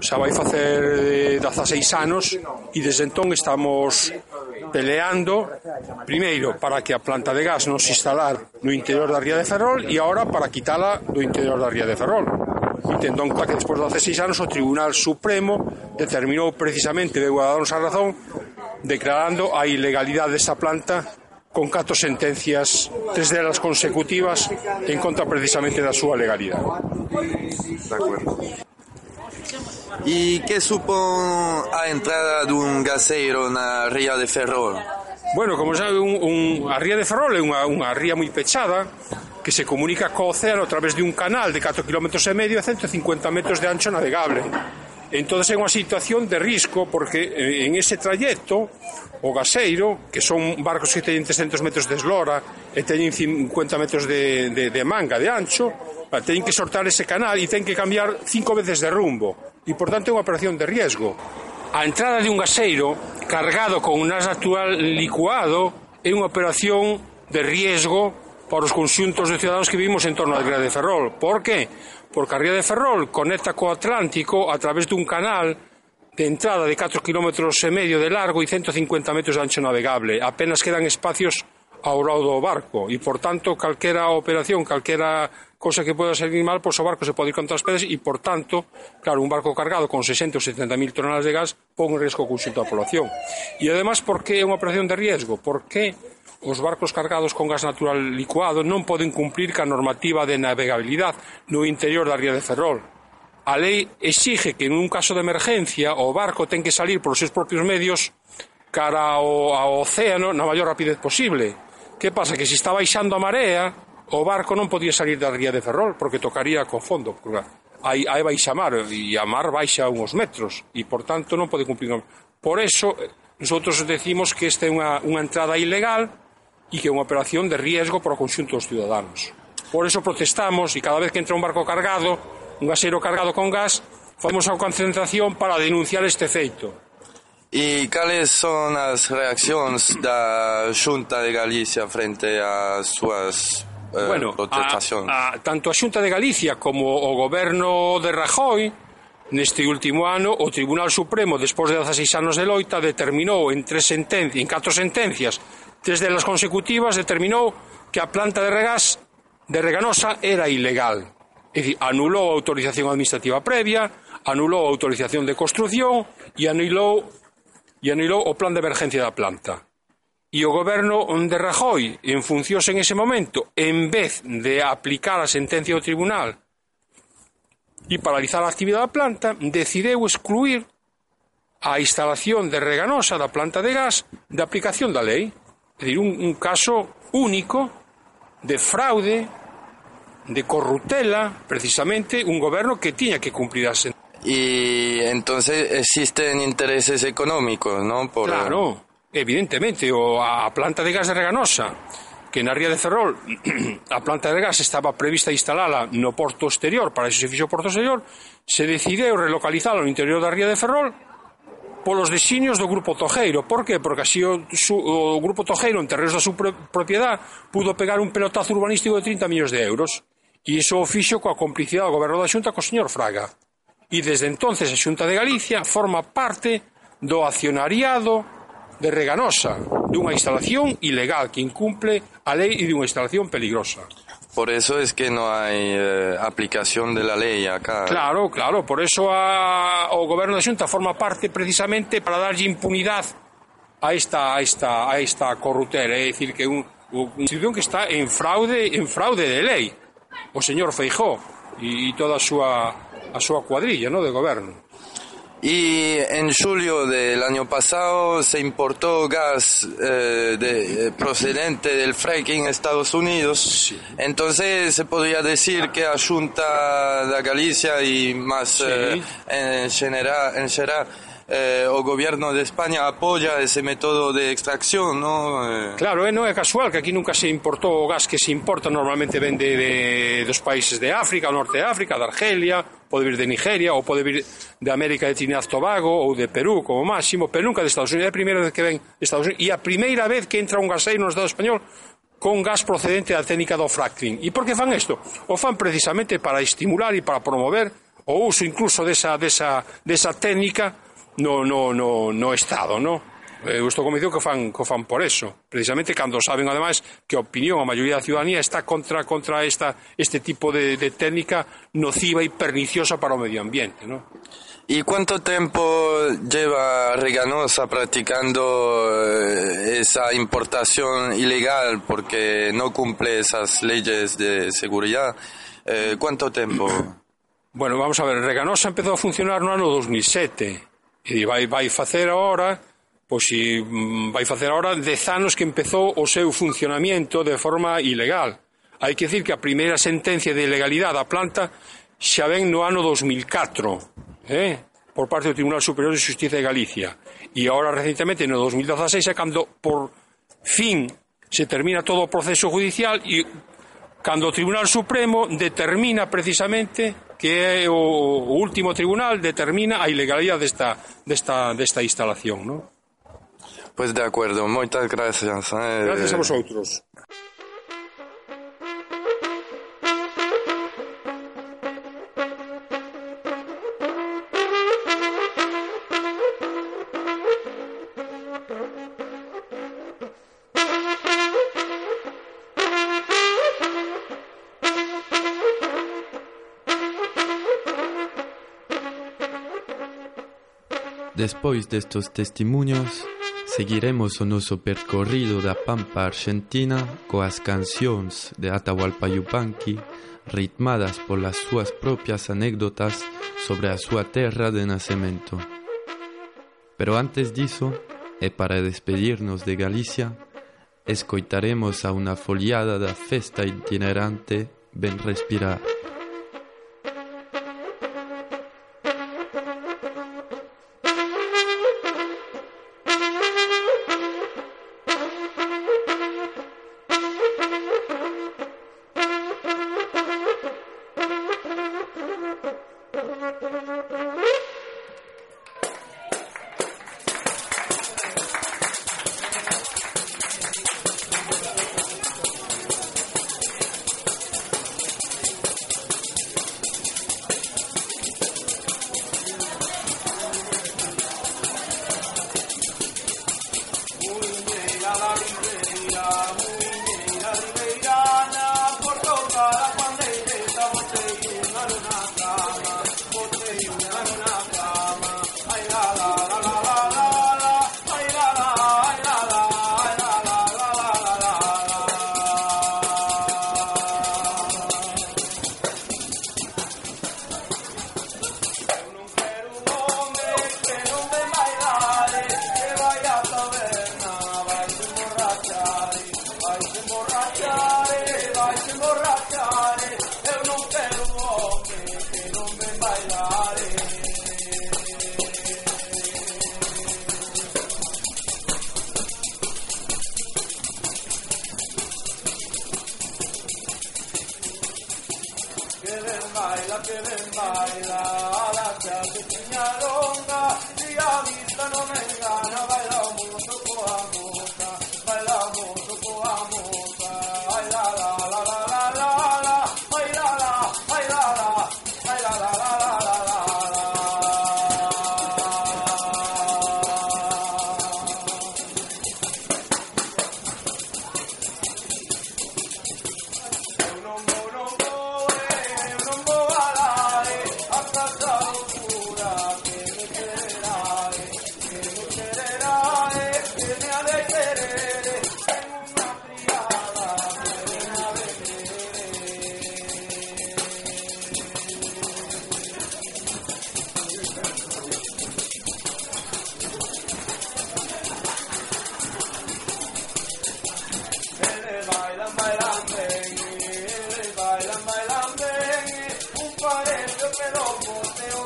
xa vai facer eh, 16 anos e desde entón estamos peleando primeiro para que a planta de gas non se instalar no interior da Ría de Ferrol e agora para quitala do interior da Ría de Ferrol e tendo en conta que despois de 16 anos o Tribunal Supremo determinou precisamente de Guadalón a razón declarando a ilegalidade desta planta con catro sentencias, tres delas consecutivas, en contra precisamente da súa legalidade. De acuerdo. E que supón a entrada dun gaseiro na ría de Ferrol? Bueno, como sabe, un, un, a ría de Ferrol é unha, unha ría moi pechada que se comunica co océano a través de un canal de 4 km e medio e 150 metros de ancho navegable. Entón é unha situación de risco porque eh, en ese trayecto o gaseiro, que son barcos que teñen 300 metros de eslora e teñen 50 metros de, de, de manga de ancho, Ah, ten que sortar ese canal e ten que cambiar cinco veces de rumbo. E, por tanto, é unha operación de riesgo. A entrada de un gaseiro cargado con un gas natural licuado é unha operación de riesgo para os conxuntos de ciudadanos que vivimos en torno á Ría de Ferrol. Por que? Porque a Ría de Ferrol conecta co Atlántico a través dun canal de entrada de 4 km e medio de largo e 150 metros de ancho navegable. Apenas quedan espacios ao lado do barco e, por tanto, calquera operación, calquera cosa que poda salir mal, pois o barco se pode ir contra as pedras e, por tanto, claro, un barco cargado con 60 ou 70 mil toneladas de gas pon en risco o conxunto da población. E, además, por que é unha operación de riesgo? Por que os barcos cargados con gas natural licuado non poden cumplir ca normativa de navegabilidade no interior da ría de Ferrol. A lei exige que en un caso de emergencia o barco ten que salir por os seus propios medios cara ao, ao océano na maior rapidez posible. Que pasa? Que se está baixando a marea, o barco non podía salir da ría de Ferrol porque tocaría con fondo. Aí, aí baixa mar, e a mar baixa uns metros, e, por tanto, non pode cumprir. Por eso, eh, nosotros decimos que esta é unha, unha entrada ilegal e que é unha operación de riesgo para o conxunto dos ciudadanos. Por eso protestamos e cada vez que entra un barco cargado, un gasero cargado con gas, fomos a concentración para denunciar este feito. E cales son as reaccións da Xunta de Galicia frente ás súas eh, bueno, protestación. A, a, tanto a Xunta de Galicia como o goberno de Rajoy Neste último ano, o Tribunal Supremo, despois de 16 anos de loita, determinou en, tres sentencias, en catro sentencias, tres delas consecutivas, determinou que a planta de regás de Reganosa era ilegal. É dicir, anulou a autorización administrativa previa, anulou a autorización de construción e anulou, e anulou o plan de emergencia da planta e o goberno de Rajoy en funcións en ese momento, en vez de aplicar a sentencia do tribunal e paralizar a actividade da planta, decideu excluir a instalación de Reganosa da planta de gas da aplicación da lei. É dicir, un, un caso único de fraude, de corrutela, precisamente un goberno que tiña que cumplir a sentencia. Y entonces existen intereses económicos, ¿no? Por... Claro. Evidentemente, o a planta de gas de Reganosa, que na ría de Ferrol a planta de gas estaba prevista instalala no porto exterior, para iso se fixo o porto exterior, se decideu relocalizala no interior da ría de Ferrol polos designios do Grupo Tojeiro. Por qué? Porque así o, su, o Grupo Tojeiro, en terreos da súa propiedad, pudo pegar un pelotazo urbanístico de 30 millóns de euros. E iso o fixo coa complicidade do Goberno da Xunta co señor Fraga. E desde entonces a Xunta de Galicia forma parte do accionariado de Reganosa, dunha instalación ilegal que incumple a lei e dunha instalación peligrosa. Por eso es que no hai eh, aplicación de la lei acá. Claro, claro, por eso a, o goberno da Xunta forma parte precisamente para darlle impunidade a esta a esta a esta corruptela, é dicir que un unha institución que está en fraude en fraude de lei. O señor Feijó e, e toda a súa a súa cuadrilla, no, de goberno. Y en julio del año pasado se importó gas eh, de, eh, procedente del fracking Estados Unidos. Sí. Entonces se podría decir que a Junta de Galicia y más Sí. eh, en general, en general eh, o goberno de España apoya ese método de extracción, ¿no? Eh... Claro, eh, non é casual que aquí nunca se importou o gas que se importa normalmente vende de, dos países de África, o norte de África, de Argelia, pode vir de Nigeria ou pode vir de América de Trinidad Tobago ou de Perú como máximo, pero nunca de Estados Unidos. É a primeira vez que ven Estados Unidos e a primeira vez que entra un gaseiro no Estado español con gas procedente da técnica do fracking. E por que fan isto? O fan precisamente para estimular e para promover o uso incluso desa, desa, desa técnica no, no, no, no Estado, no? Eh, eu estou convencido que o fan, que o fan por eso, precisamente cando saben, ademais, que a opinión, a maioría da ciudadanía está contra contra esta, este tipo de, de técnica nociva e perniciosa para o medio ambiente, no? ¿Y cuánto tiempo lleva Reganosa practicando eh, esa importación ilegal porque no cumple esas leyes de seguridad? Eh, ¿Cuánto tiempo? Bueno, vamos a ver, Reganosa empezó a funcionar no ano 2007. E vai, vai facer ahora, pois si mm, vai facer ahora dez anos que empezou o seu funcionamiento de forma ilegal. Hai que dicir que a primeira sentencia de ilegalidade da planta xa ven no ano 2004, eh? por parte do Tribunal Superior de Justicia de Galicia. E agora, recentemente, no 2016, é cando por fin se termina todo o proceso judicial e Cando o Tribunal Supremo determina precisamente que é o, o último tribunal determina a ilegalidade desta, desta, desta instalación, non? Pois pues de acordo, moitas gracias. Eh. Gracias a vosotros. Despois destos testemunhos, seguiremos o noso percorrido da pampa argentina coas cancións de Atahualpa Yupanqui ritmadas polas súas propias anécdotas sobre a súa terra de nacemento. Pero antes diso, e para despedirnos de Galicia, escoitaremos a unha foliada da festa itinerante Ben Respirar. pero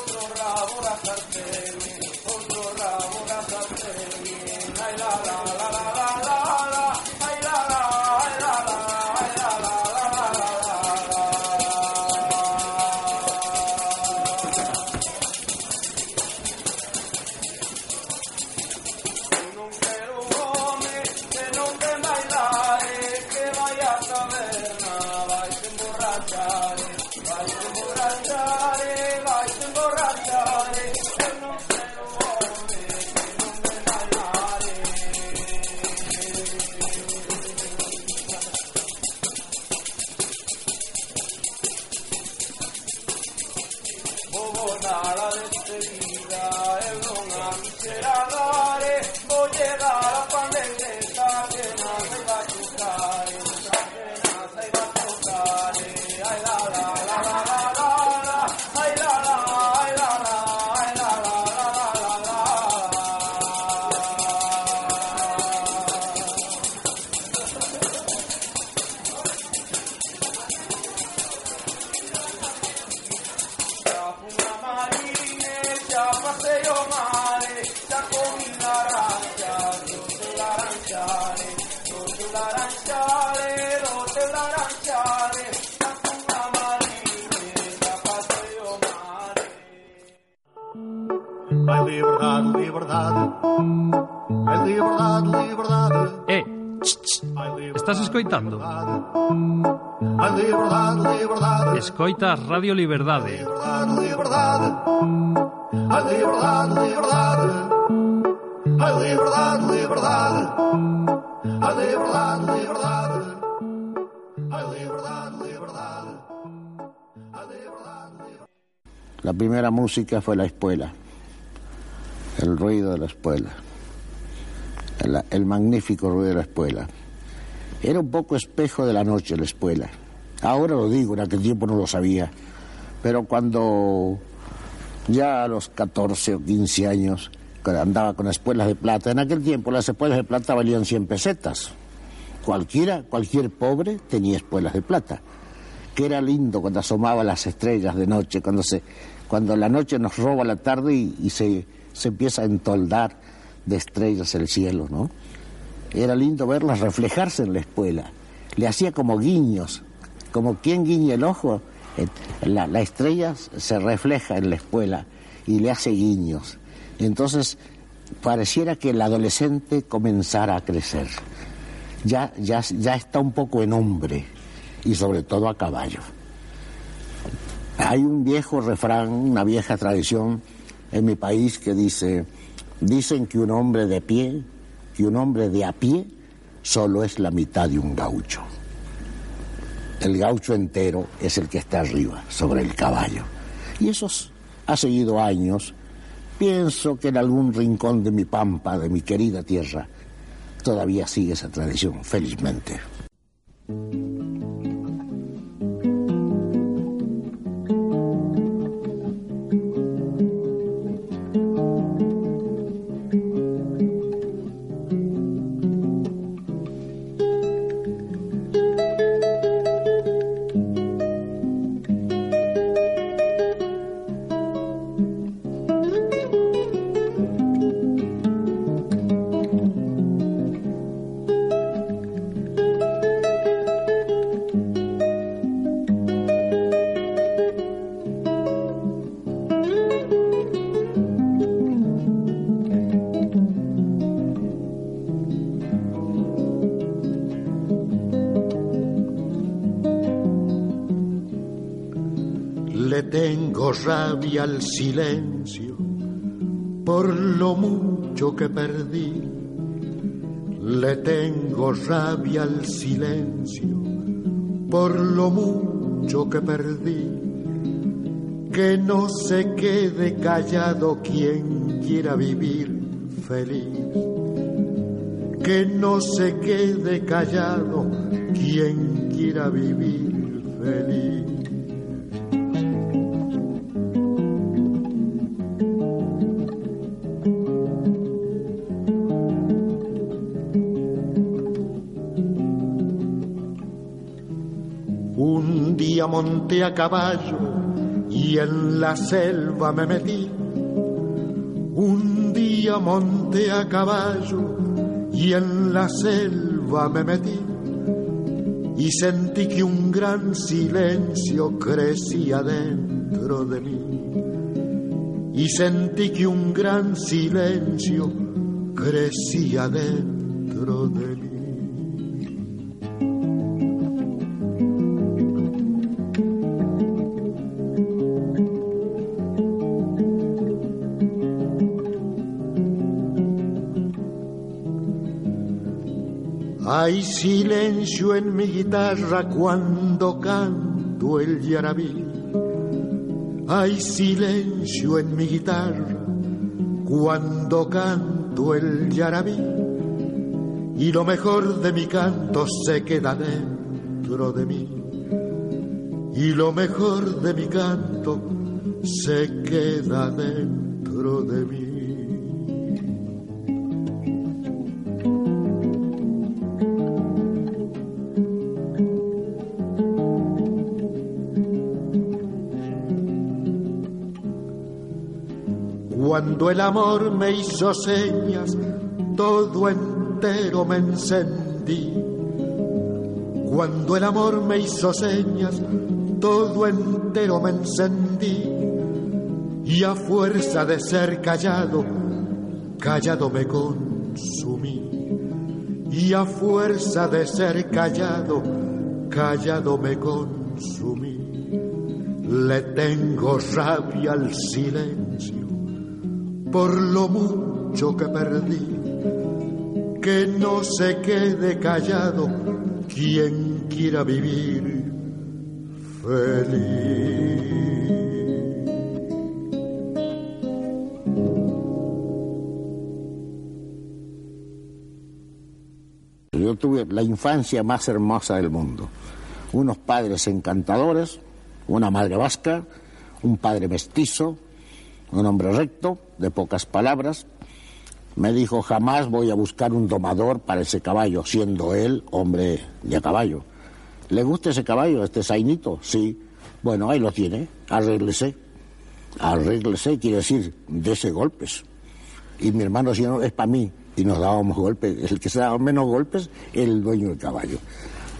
Escoitas Radio Liberdade. La primera música fue la espuela, el ruido de la espuela, el, el magnífico ruido de la espuela. Era un poco espejo de la noche la espuela. Ahora lo digo, en aquel tiempo no lo sabía. Pero cuando ya a los 14 o 15 años andaba con espuelas de plata, en aquel tiempo las espuelas de plata valían 100 pesetas. Cualquiera, cualquier pobre tenía espuelas de plata. Que era lindo cuando asomaba las estrellas de noche, cuando, se, cuando la noche nos roba la tarde y, y se, se empieza a entoldar de estrellas el cielo, ¿no? Era lindo verlas reflejarse en la espuela. Le hacía como guiños, como quien guiña el ojo. eh, La, la estrella se refleja en la espuela y le hace guiños. Entonces, pareciera que el adolescente comenzara a crecer. Ya, ya, ya está un poco en hombre y sobre todo a caballo. Hay un viejo refrán, una vieja tradición en mi país que dice, dicen que un hombre de pie, que un hombre de a pie, solo es la mitad de un gaucho. El gaucho entero es el que está arriba, sobre el caballo. Y eso ha seguido años. Pienso que en algún rincón de mi pampa, de mi querida tierra, todavía sigue esa tradición, felizmente. Rabia al silencio por lo mucho que perdí. Le tengo rabia al silencio por lo mucho que perdí. Que no se quede callado quien quiera vivir feliz. Que no se quede callado quien quiera vivir feliz. A caballo y en la selva me metí. Un día monté a caballo y en la selva me metí. Y sentí que un gran silencio crecía dentro de mí. Y sentí que un gran silencio crecía dentro de mí. Hay silencio en mi guitarra cuando canto el yarabí. Hay silencio en mi guitarra cuando canto el yarabí. Y lo mejor de mi canto se queda dentro de mí. Y lo mejor de mi canto se queda dentro de mí. Cuando el amor me hizo señas, todo entero me encendí. Cuando el amor me hizo señas, todo entero me encendí. Y a fuerza de ser callado, callado me consumí. Y a fuerza de ser callado, callado me consumí. Le tengo rabia al silencio por lo mucho que perdí. Que no se quede callado quien quiera vivir feliz. Yo tuve la infancia más hermosa del mundo. Unos padres encantadores, una madre vasca, un padre mestizo, un hombre recto, de pocas palabras. Me dijo, jamás voy a buscar un domador para ese caballo, siendo él hombre de caballo. ¿Le gusta ese caballo, este zainito? Sí. Bueno, ahí lo tiene, arréglese. Arréglese quiere decir, dese golpes. Y mi hermano si no, es para mí. Y nos dábamos golpes. El que se daba menos golpes, el dueño del caballo.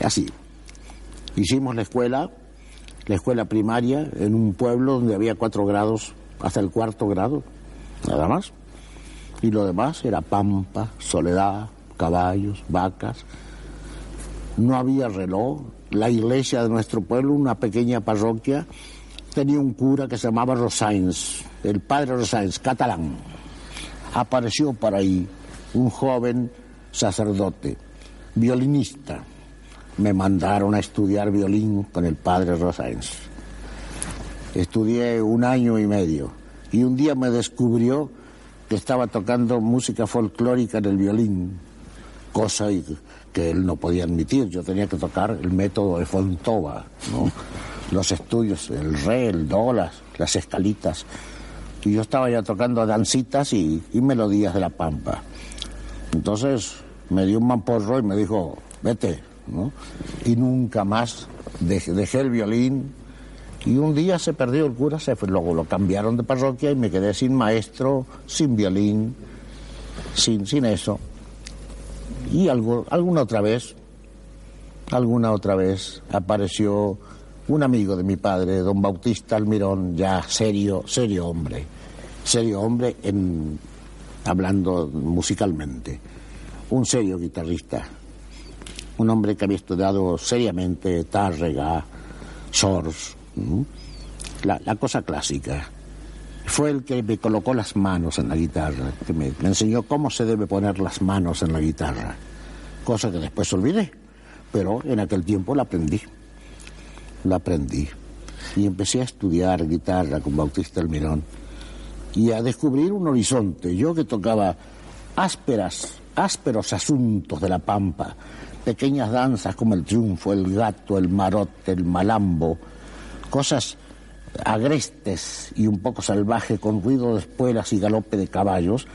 Así. Hicimos la escuela, la escuela primaria, en un pueblo donde había cuatro grados, hasta el cuarto grado, nada más. Y lo demás era pampa, soledad, caballos, vacas. No había reloj. La iglesia de nuestro pueblo, una pequeña parroquia, tenía un cura que se llamaba Rosains, el padre Rosains, catalán. Apareció por ahí un joven sacerdote, violinista. Me mandaron a estudiar violín con el padre Rosains. Estudié un año y medio y un día me descubrió que estaba tocando música folclórica en el violín, cosa que él no podía admitir. Yo tenía que tocar el método de Fontova, ¿no? los estudios, el re, el do, las, las escalitas. Y yo estaba ya tocando dancitas y, y melodías de la pampa. Entonces me dio un mamporro y me dijo, vete, ¿no? Y nunca más dejé, dejé el violín. Y un día se perdió el cura, se fue, luego lo cambiaron de parroquia y me quedé sin maestro, sin violín, sin, sin eso. Y algo, alguna otra vez, alguna otra vez apareció un amigo de mi padre, don Bautista Almirón, ya serio, serio hombre, serio hombre en, hablando musicalmente, un serio guitarrista, un hombre que había estudiado seriamente Tárrega, Sors, la, la, cosa clásica. Fue el que me colocó las manos en la guitarra, que me, me, enseñó cómo se debe poner las manos en la guitarra, cosa que después olvidé, pero en aquel tiempo la aprendí, la aprendí. Y empecé a estudiar guitarra con Bautista Almirón y a descubrir un horizonte. Yo que tocaba ásperas, ásperos asuntos de la pampa, pequeñas danzas como el triunfo, el gato, el marote, el malambo, cosas agrestes y un poco salvaje con ruido de espuelas y galope de caballos,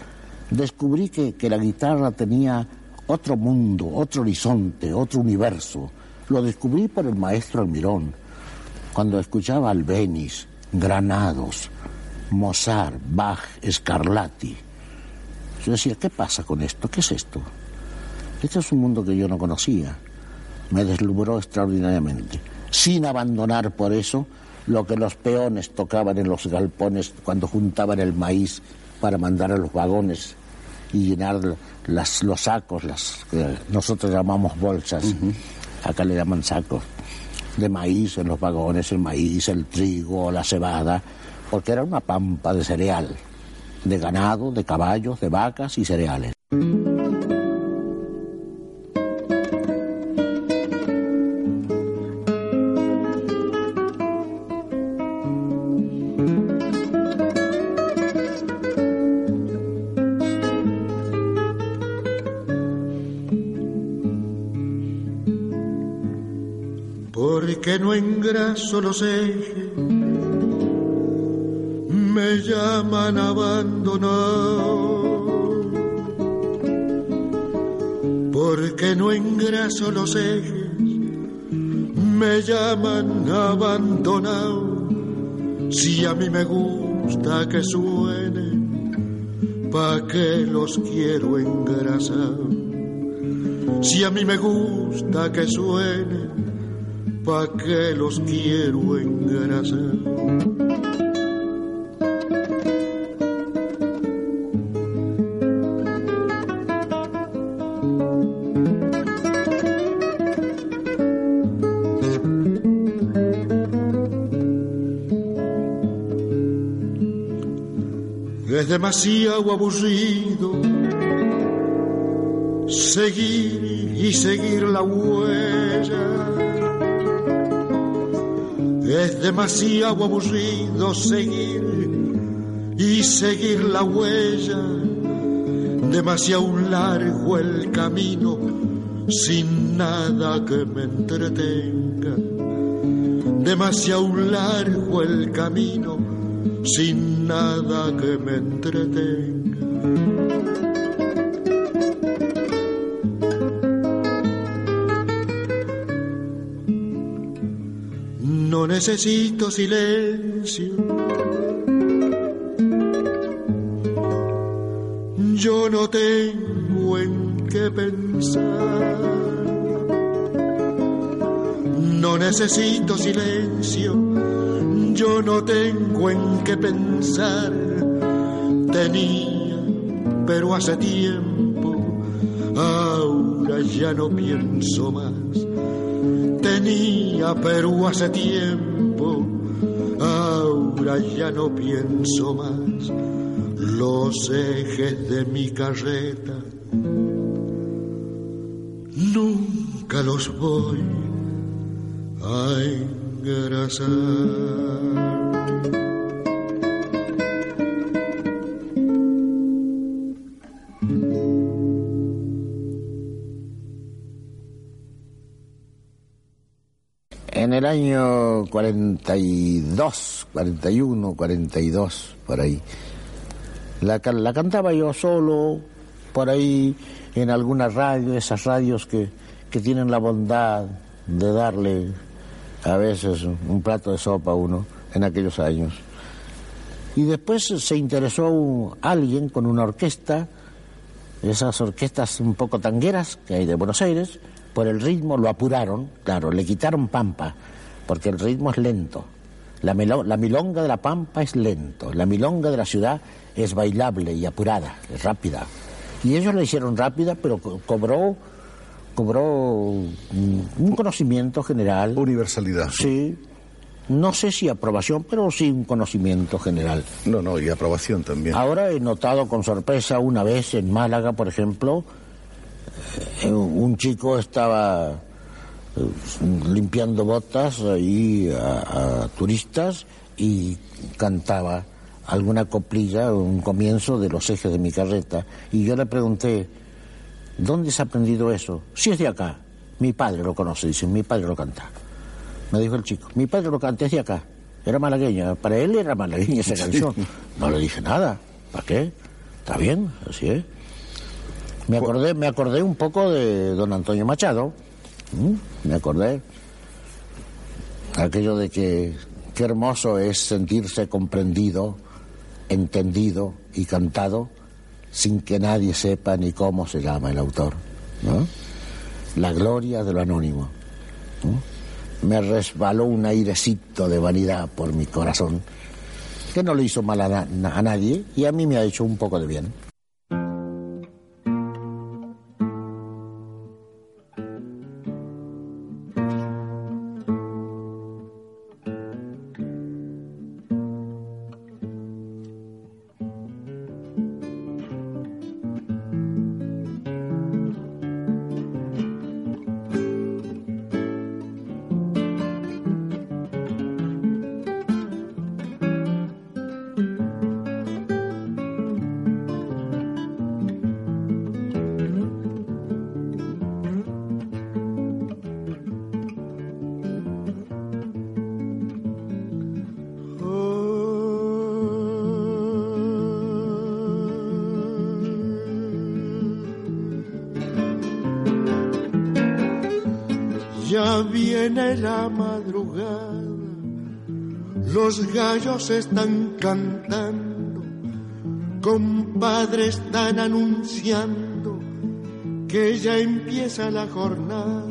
descubrí que, que la guitarra tenía otro mundo, otro horizonte, otro universo. Lo descubrí por el maestro Almirón, cuando escuchaba Albeniz, Granados, Mozart, Bach, Scarlatti. Yo decía, ¿qué pasa con esto? ¿Qué es esto? Este es un mundo que yo no conocía. Me deslumbró extraordinariamente, sin abandonar por eso lo que los peones tocaban en los galpones cuando juntaban el maíz para mandar a los vagones y llenar las, los sacos, las que nosotros llamamos bolsas, uh -huh. acá le llaman sacos, de maíz en los vagones, el maíz, el trigo, la cebada, porque era una pampa de cereal, de ganado, de caballos, de vacas y cereales. Porque no engraso los ejes. Me llaman abandonado porque no engraso los ejes. Me llaman abandonado si a mí me gusta que suene pa que los quiero engrasar Si a mí me gusta que suene, ¿pa' qué los quiero engrasar? Es demasiado aburrido seguir y seguir la huella. Es demasiado aburrido seguir y seguir la huella. Demasiado largo el camino sin nada que me entretenga. Demasiado largo el camino sin nada que me entretenga. Necesito silencio. Yo no tengo en qué pensar. No necesito silencio. Yo no tengo en qué pensar. Tenía, pero hace tiempo. Ahora ya no pienso más tenía pero hace tiempo, ahora ya no pienso más. Los ejes de mi carreta nunca los voy a engrasar. En el año 42, 41, 42, por ahí, la, la cantaba yo solo, por ahí, en alguna radio, esas radios que, que tienen la bondad de darle a veces un plato de sopa a uno en aquellos años. Y después se interesó alguien con una orquesta, esas orquestas un poco tangueras que hay de Buenos Aires, por el ritmo lo apuraron, claro, le quitaron pampa, porque el ritmo es lento. La, la milonga de la pampa es lento, la milonga de la ciudad es bailable y apurada, es rápida. Y ellos la hicieron rápida, pero co- cobró, cobró un conocimiento general. Universalidad. Sí. No sé si aprobación, pero sí un conocimiento general. No, no, y aprobación también. Ahora he notado con sorpresa una vez en Málaga, por ejemplo, eh, un chico estaba limpiando botas ahí a, a turistas y cantaba alguna coplilla, un comienzo de los ejes de mi carreta. Y yo le pregunté, ¿dónde se ha aprendido eso? Si es de acá. Mi padre lo conoce, dice, mi padre lo canta. Me dijo el chico, mi padre lo canta es de acá. Era malagueña, para él era malagueña esa canción. No le dije nada. ¿Para qué? Está bien, así es. Me acordé, me acordé un poco de don Antonio Machado. ¿M? Me acordé. Aquello de que qué hermoso es sentirse comprendido, entendido y cantado sin que nadie sepa ni cómo se llama el autor. La gloria de lo anónimo. Me resbaló un airecito de vanidad por mi corazón, que no le hizo mal a, a nadie y a mí me ha hecho un poco de bien. Ya viene la madrugada, los gallos están cantando, compadre están anunciando que ya empieza la jornada.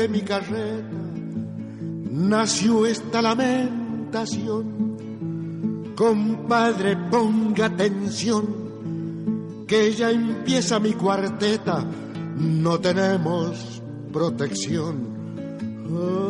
De mi carrera nació esta lamentación. Compadre, ponga atención, que ya empieza mi cuarteta, no tenemos protección. Trabajo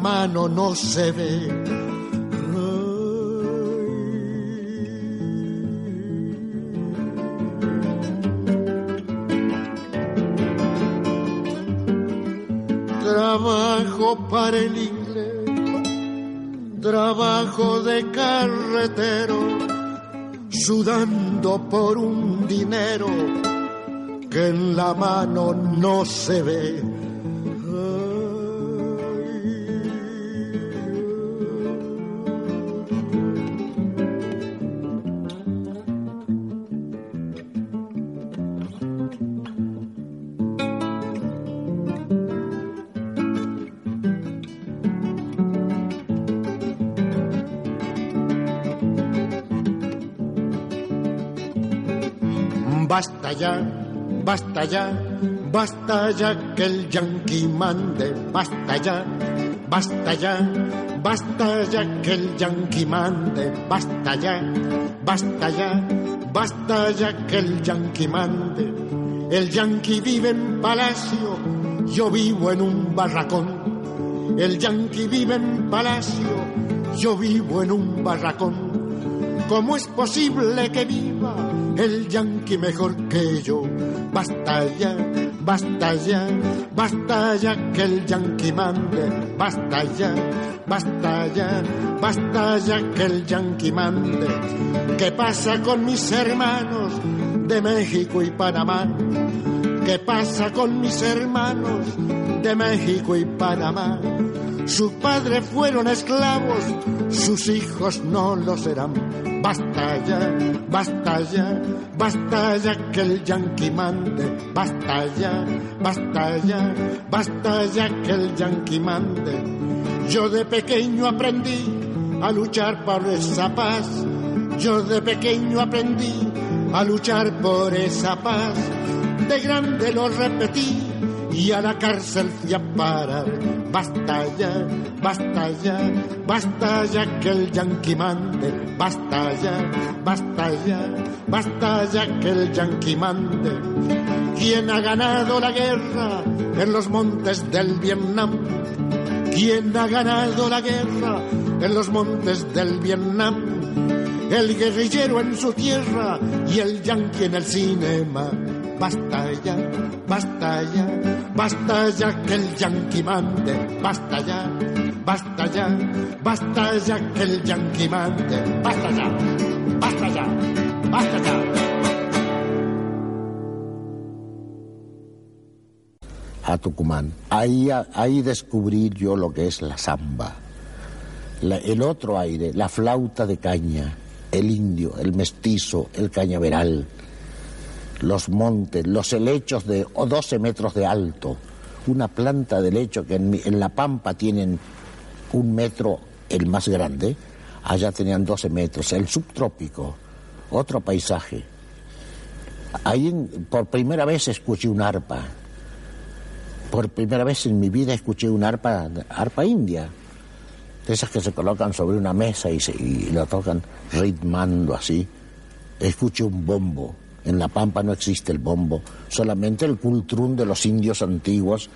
mano no se ve. Trabajo para el inglés, trabajo de carretero, sudando por un dinero que en la mano no se ve. Basta ya que el yanqui mande, basta ya, basta ya, basta ya que el yanqui mande, basta ya, basta ya, basta ya que el yanqui mande. El yanqui vive en palacio, yo vivo en un barracón. El yanqui vive en palacio, yo vivo en un barracón. ¿Cómo es posible que viva el yanqui mejor que yo? Basta ya, basta ya, basta ya que el yanqui mande. Basta ya, basta ya, basta ya que el yanqui mande. ¿Qué pasa con mis hermanos de México y Panamá? ¿Qué pasa con mis hermanos de México y Panamá? Sus padres fueron esclavos, sus hijos no lo serán. Basta ya, basta ya, basta ya que el yanqui mande. Basta ya, basta ya, basta ya que el yanqui mande. Yo de pequeño aprendí a luchar por esa paz. Yo de pequeño aprendí a luchar por esa paz. De grande lo repetí y a la cárcel fui a. Basta ya, basta ya, basta ya que el yanqui mande. Basta ya, basta ya, basta ya que el yanqui mande. ¿Quién ha ganado la guerra en los montes del Vietnam? ¿Quién ha ganado la guerra en los montes del Vietnam? El guerrillero en su tierra y el yanqui en el cinema. Basta ya, basta ya, basta ya que el yanqui mande. Basta ya, basta ya, basta ya que el yanqui mande. Basta ya, basta ya, basta ya. a Tucumán. Ahí, ahí descubrí yo lo que es la samba, el otro aire, la flauta de caña, el indio, el mestizo, el cañaveral, los montes, los helechos de o 12 metros de alto, una planta de helecho que en, en La Pampa tienen un metro el más grande, allá tenían 12 metros, el subtrópico, otro paisaje. Ahí por primera vez escuché un arpa. Por primera vez en mi vida escuché un arpa, arpa india. De esas que se colocan sobre una mesa y, se, y lo tocan ritmando así. Escuché un bombo. En La Pampa no existe el bombo, solamente el cultrún de los indios antiguos.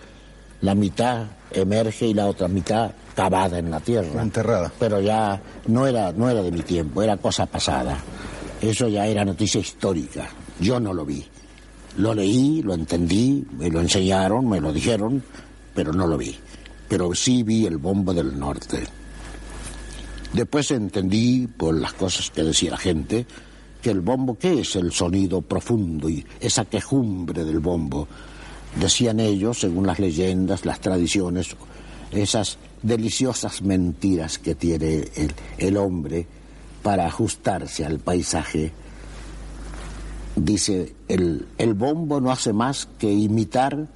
La mitad emerge y la otra mitad cavada en la tierra. Enterrada. Pero ya no era, no era de mi tiempo, era cosa pasada. Eso ya era noticia histórica. Yo no lo vi. Lo leí, lo entendí, me lo enseñaron, me lo dijeron, pero no lo vi. Pero sí vi el bombo del norte. Después entendí, por las cosas que decía la gente, que el bombo, ¿qué es el sonido profundo y esa quejumbre del bombo? Decían ellos, según las leyendas, las tradiciones, esas deliciosas mentiras que tiene el, el hombre para ajustarse al paisaje. Dice, el, el bombo no hace más que imitar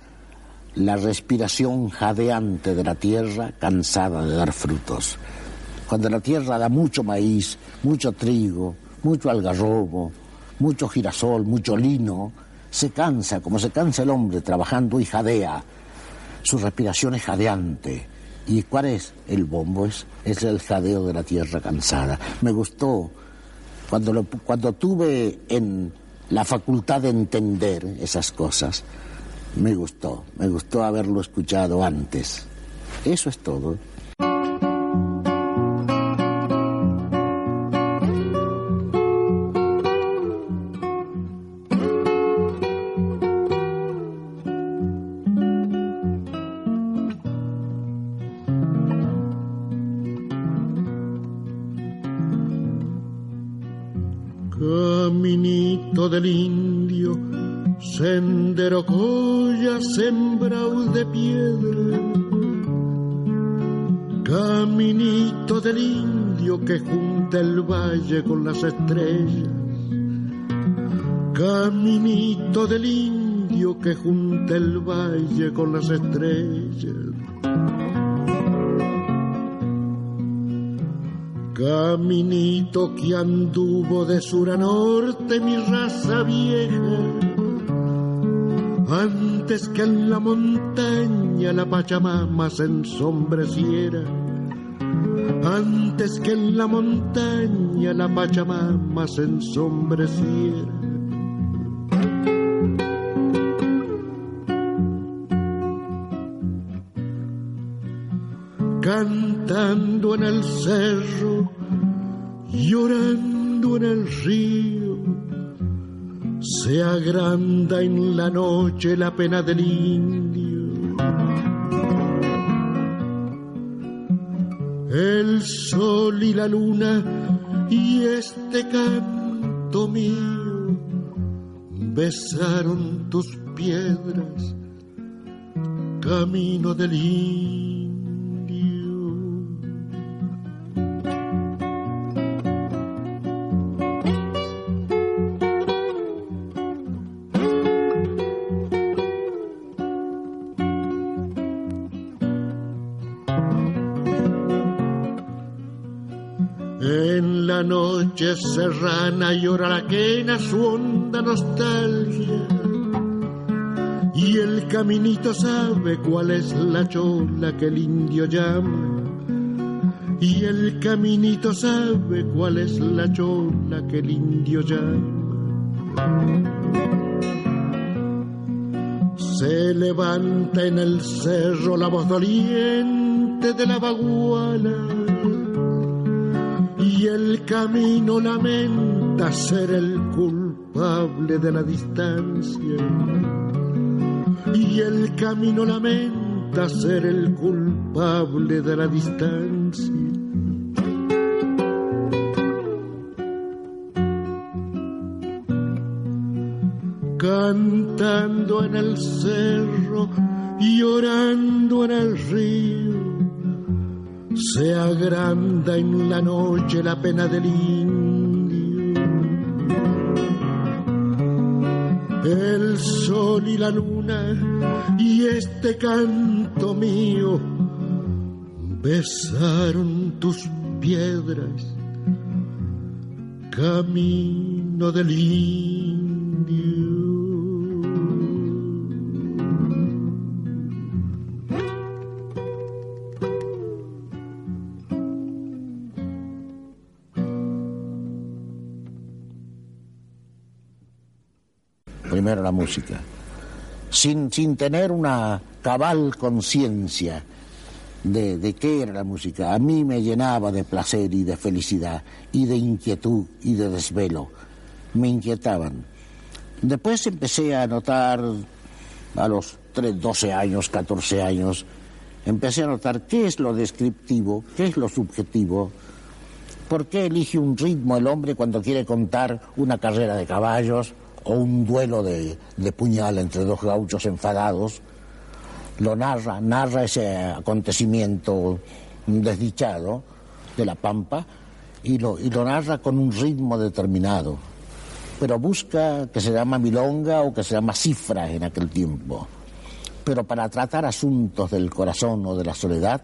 la respiración jadeante de la tierra cansada de dar frutos. Cuando la tierra da mucho maíz, mucho trigo, mucho algarrobo, mucho girasol, mucho lino, se cansa, como se cansa el hombre trabajando y jadea. Su respiración es jadeante. ¿Y cuál es? El bombo es, es el jadeo de la tierra cansada. Me gustó cuando, cuando tuve en la facultad de entender esas cosas. Me gustó, me gustó haberlo escuchado antes. Eso es todo. Las estrellas. Caminito del indio que junta el valle con las estrellas. Caminito que anduvo de sur a norte mi raza vieja, antes que en la montaña la Pachamama se ensombreciera, antes que en la montaña la Pachamama se ensombreciera. cantando en el cerro, llorando en el río. Se agranda en la noche la pena del indio. El sol y la luna y este canto mío besaron tus piedras, camino del serrana llora la quena su honda nostalgia. Y el caminito sabe cuál es la chola que el indio llama. Y el caminito sabe cuál es la chola que el indio llama. Se levanta en el cerro la voz doliente de la baguala y el camino lamenta ser el culpable de la distancia. Y el camino lamenta ser el culpable de la distancia. Cantando en el cerro, llorando en el río, se agranda en la noche la pena del Sol y la luna y este canto mío. Besaron tus piedras, camino del la música, sin, sin tener una cabal conciencia de, de qué era la música. A mí me llenaba de placer y de felicidad, y de inquietud y de desvelo. Me inquietaban. Después empecé a notar, a los 3, 12 años, 14 años, empecé a notar qué es lo descriptivo, qué es lo subjetivo, por qué elige un ritmo el hombre cuando quiere contar una carrera de caballos o un duelo de, puñal entre dos gauchos enfadados. Lo narra, narra ese acontecimiento desdichado de la pampa y lo, y lo narra con un ritmo determinado, pero busca que se llama milonga o que se llama cifra en aquel tiempo pero para tratar asuntos del corazón o de la soledad,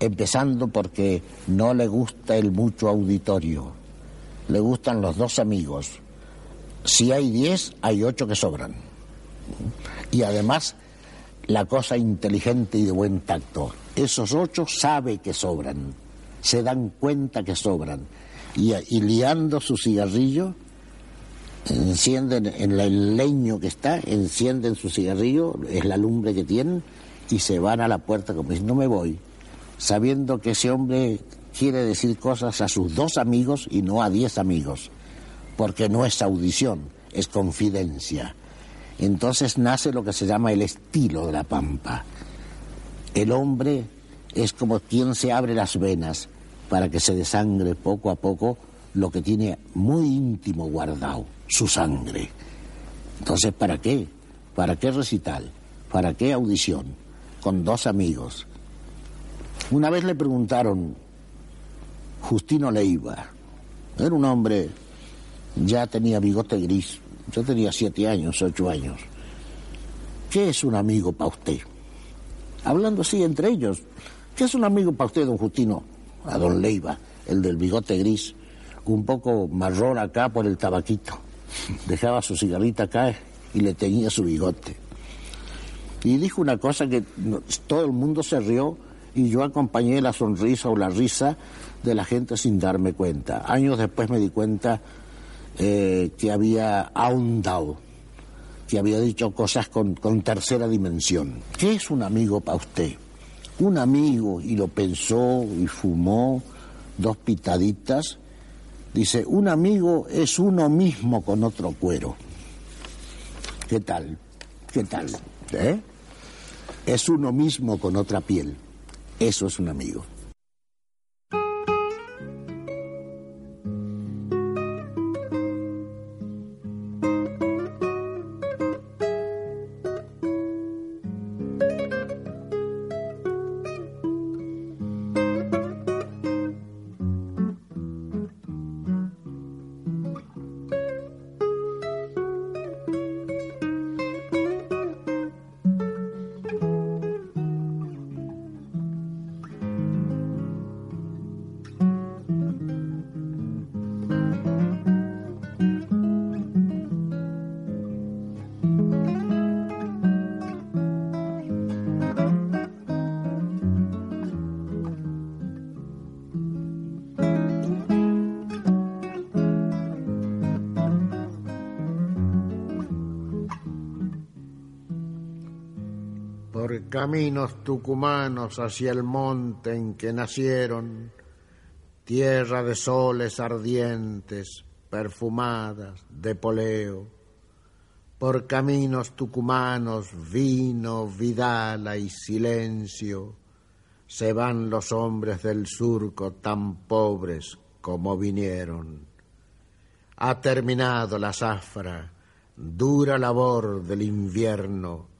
empezando porque no le gusta el mucho auditorio, le gustan los dos amigos. Si hay diez, hay ocho que sobran. Y además, la cosa inteligente y de buen tacto. Esos ocho sabe que sobran, se dan cuenta que sobran. Y, liando su cigarrillo, encienden en el leño que está, encienden su cigarrillo, es la lumbre que tienen, y se van a la puerta como dicen, no me voy, sabiendo que ese hombre quiere decir cosas a sus dos amigos y no a diez amigos, porque no es audición, es confidencia. Entonces nace lo que se llama el estilo de la pampa. El hombre es como quien se abre las venas para que se desangre poco a poco lo que tiene muy íntimo guardado su sangre. Entonces, ¿para qué? ¿Para qué recital? ¿Para qué audición? Con dos amigos. Una vez le preguntaron, Justino Leiva, era un hombre, ya tenía bigote gris, yo tenía siete años, ocho años. ¿Qué es un amigo para usted? Hablando así entre ellos, ¿qué es un amigo para usted, don Justino? A don Leiva, el del bigote gris, un poco marrón acá por el tabaquito dejaba su cigarrita acá y le tenía su bigote. Y dijo una cosa que todo el mundo se rió y yo acompañé la sonrisa o la risa de la gente sin darme cuenta. Años después me di cuenta eh, que había ahondado, que había dicho cosas con, con tercera dimensión. ¿Qué es un amigo para usted? Un amigo, y lo pensó y fumó dos pitaditas, Dice, un amigo es uno mismo con otro cuero. ¿Qué tal? ¿Qué tal? ¿Eh? Es uno mismo con otra piel. Eso es un amigo. Caminos tucumanos hacia el monte en que nacieron, tierra de soles ardientes, perfumadas de poleo. Por caminos tucumanos, vino, vidala y silencio, se van los hombres del surco tan pobres como vinieron. Ha terminado la zafra, dura labor del invierno,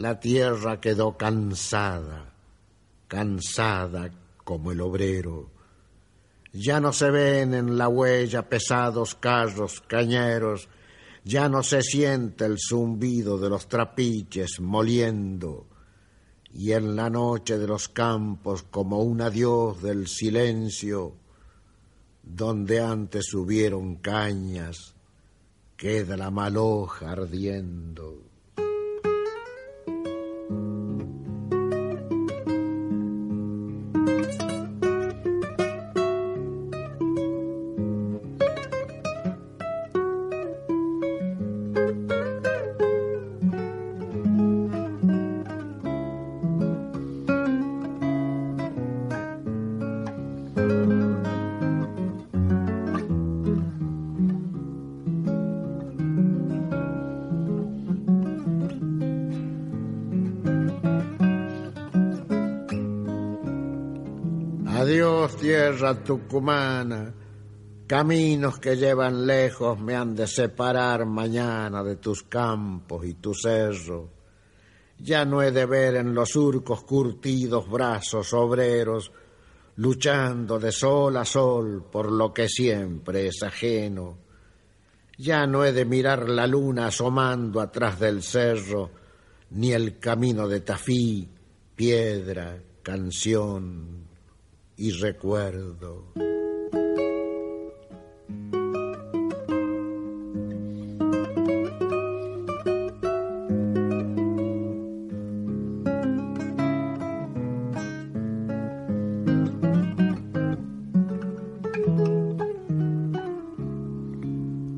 la tierra quedó cansada, cansada como el obrero. Ya no se ven en la huella pesados carros cañeros, ya no se siente el zumbido de los trapiches moliendo, y en la noche de los campos como un adiós del silencio, donde antes hubieron cañas, queda la maloja ardiendo. Tucumana, caminos que llevan lejos me han de separar mañana de tus campos y tu cerro. Ya no he de ver en los surcos curtidos brazos obreros luchando de sol a sol por lo que siempre es ajeno. Ya no he de mirar la luna asomando atrás del cerro, ni el camino de Tafí, piedra, canción y recuerdo.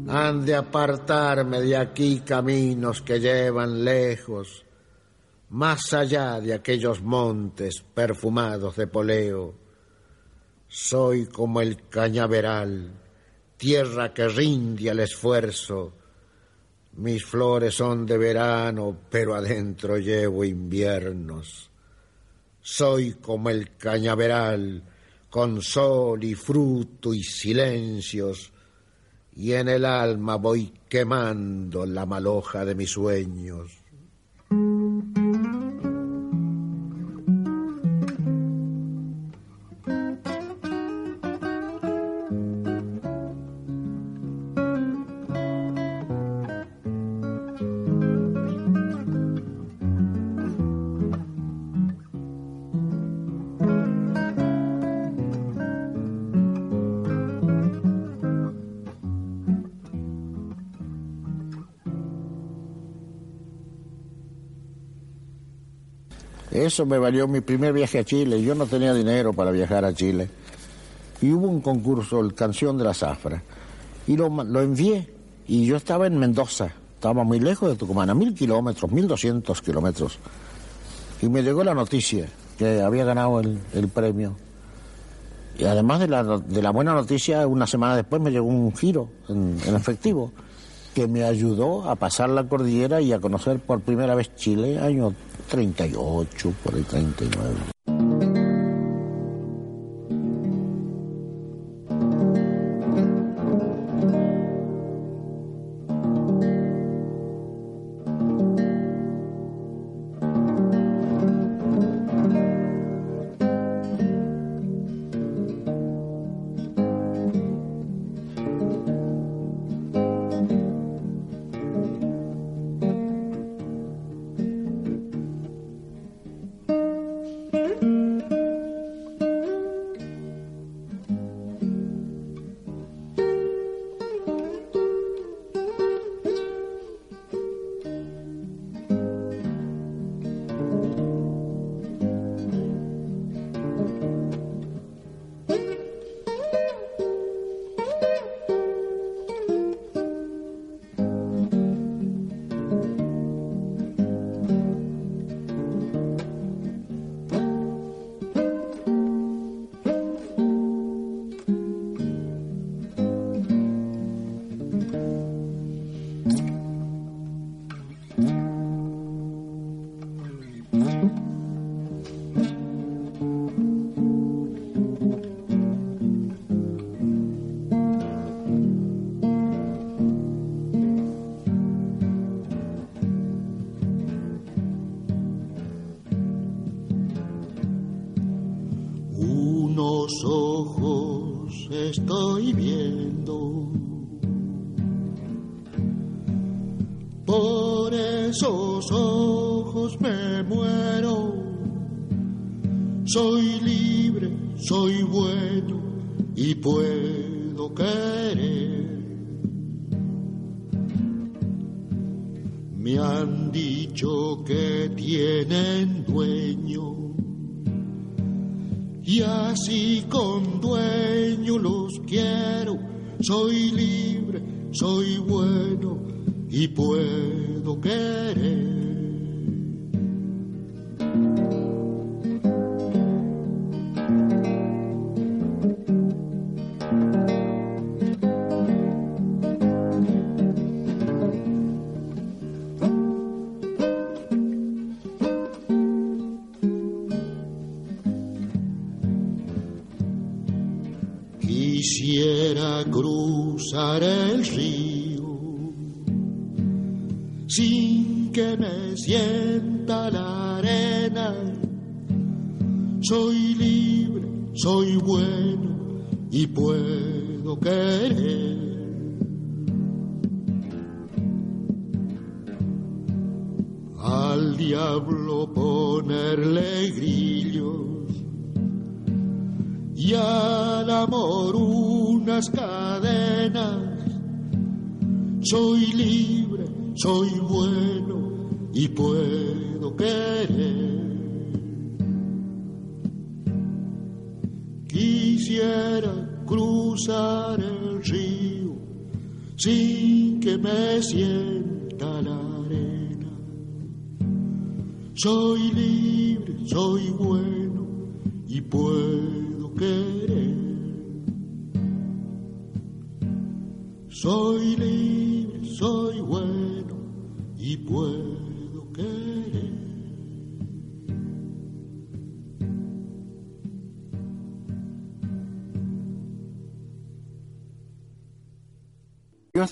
Han de apartarme de aquí caminos que llevan lejos, más allá de aquellos montes perfumados de poleo. Soy como el cañaveral, tierra que rinde al esfuerzo. Mis flores son de verano, pero adentro llevo inviernos. Soy como el cañaveral, con sol y fruto y silencios, y en el alma voy quemando la maloja de mis sueños. Eso me valió mi primer viaje a Chile. Yo no tenía dinero para viajar a Chile. Y hubo un concurso, el Canción de la Zafra. Y lo, lo envié. Y yo estaba en Mendoza. Estaba muy lejos de Tucumán, a mil kilómetros, mil doscientos kilómetros. Y me llegó la noticia que había ganado el, premio. Y además de la, de la, buena noticia, una semana después me llegó un giro en, en efectivo que me ayudó a pasar la cordillera y a conocer por primera vez Chile, año 38, por el 39. Me han dicho que tienen dueño y así con dueño los quiero. Soy libre, soy bueno y puedo querer.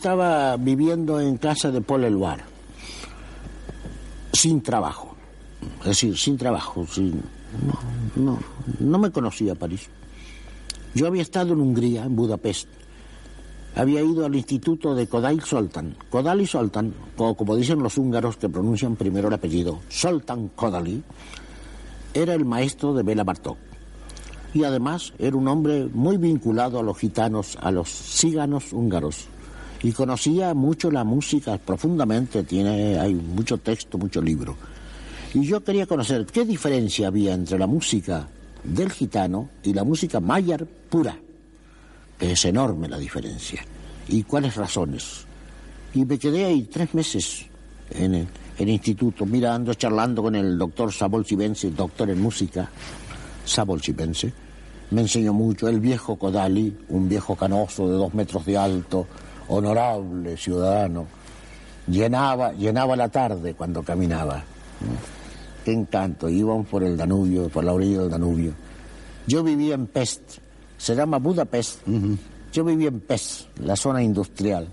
Estaba viviendo en casa de Paul Eluard, sin trabajo, es decir, sin trabajo, sin, no, no, me conocía París. Yo había estado en Hungría, en Budapest, había ido al instituto de Kodály Soltan. Kodály Soltan, o como dicen los húngaros que pronuncian primero el apellido, Soltan Kodály, era el maestro de Bela Bartók. Y además era un hombre muy vinculado a los gitanos, a los ciganos húngaros. Y conocía mucho la música profundamente, tiene, hay mucho texto, mucho libro. Y yo quería conocer qué diferencia había entre la música del gitano y la música mayar pura que es enorme la diferencia. ¿Y cuáles razones? Y me quedé ahí tres meses en el, en el instituto, mirando, charlando con el doctor Sabol Chibense, doctor en música, Sabol Chibense. Me enseñó mucho, el viejo Kodali, un viejo canoso de dos metros de alto, honorable ciudadano. Llenaba, llenaba la tarde cuando caminaba. Qué encanto, íbamos por el Danubio, por la orilla del Danubio. Yo vivía en Pest, se llama Budapest. Yo viví en Pest, la zona industrial.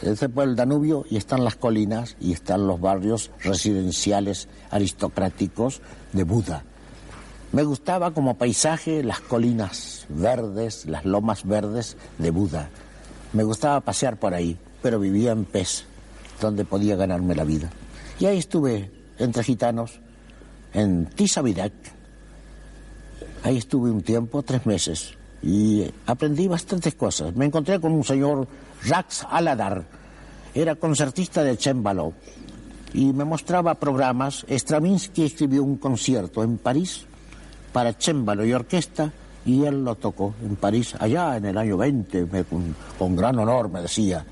Es por el Danubio y están las colinas y están los barrios residenciales aristocráticos de Buda. Me gustaba como paisaje las colinas verdes, las lomas verdes de Buda. Me gustaba pasear por ahí, pero vivía en Pest, donde podía ganarme la vida. Y ahí estuve entre gitanos, en Tisavirak. Ahí estuve un tiempo, tres meses y aprendí bastantes cosas. Me encontré con un señor Rax Aladar, era concertista de cembalo y me mostraba programas. Stravinsky escribió un concierto en París para cembalo y orquesta y él lo tocó en París allá en el año 20, me, con, con gran honor me decía.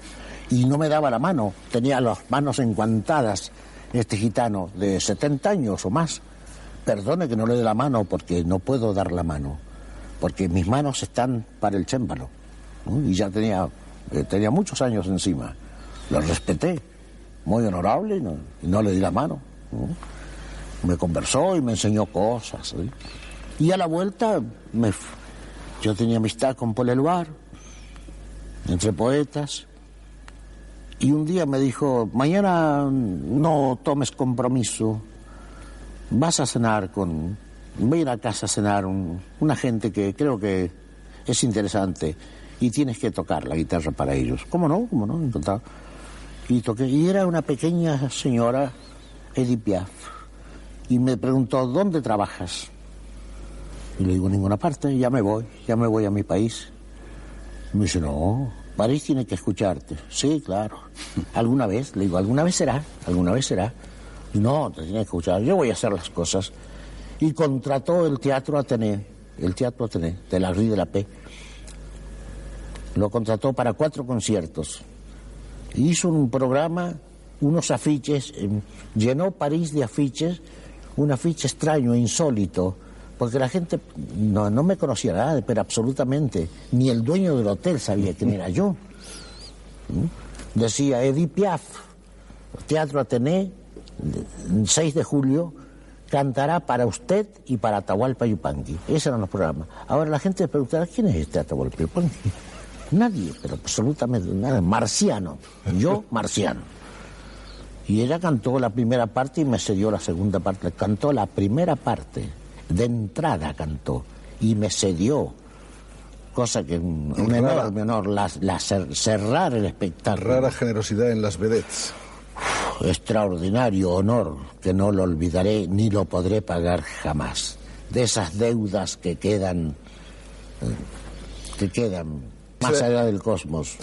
Y no me daba la mano, tenía las manos enguantadas este gitano de 70 años o más. Perdone que no le dé la mano porque no puedo dar la mano porque mis manos están para el chémbalo. Y ya tenía, eh, tenía muchos años encima. Lo respeté, muy honorable, y no, le di la mano. ¿no? Me conversó y me enseñó cosas. ¿sí? Y a la vuelta, me, yo tenía amistad con Paul Eluard, entre poetas. Y un día me dijo, mañana no tomes compromiso, vas a cenar con, voy a ir a casa a cenar un, una gente que creo que es interesante y tienes que tocar la guitarra para ellos. ¿Cómo no? ¿Cómo no? Y toqué. Y era una pequeña señora, Edith Piaf. Y me preguntó, ¿dónde trabajas? Y le digo, ninguna parte, ya me voy, ya me voy a mi país. Me dice, no, París tiene que escucharte. Sí, claro. ¿Alguna vez? Le digo, ¿alguna vez será? ¿Alguna vez será? No, te tiene que escuchar. Yo voy a hacer las cosas y contrató el Teatro Atené, el Teatro Atené, de la Rue de la Paix. Lo contrató para cuatro conciertos. Hizo un programa, unos afiches, eh, llenó París de afiches, un afiche extraño, insólito, porque la gente no, no me conocía nada, pero absolutamente, ni el dueño del hotel sabía quién era yo. ¿Mm? Decía Edith Piaf, Teatro Atené, 6 de julio, cantará para usted y para Atahualpa Yupanqui. Esos eran los programas. Ahora la gente se preguntará, ¿quién es este Atahualpa Yupanqui? Nadie, pero absolutamente nada. Marciano. Yo, marciano. Y ella cantó la primera parte y me cedió la segunda parte. Cantó la primera parte, de entrada cantó, y me cedió. Cosa que un, un enorme honor, la, la cer- cerrar el espectáculo. Rara generosidad en las vedettes. Extraordinario honor que no lo olvidaré ni lo podré pagar jamás. De esas deudas que quedan, eh, que quedan más allá del cosmos.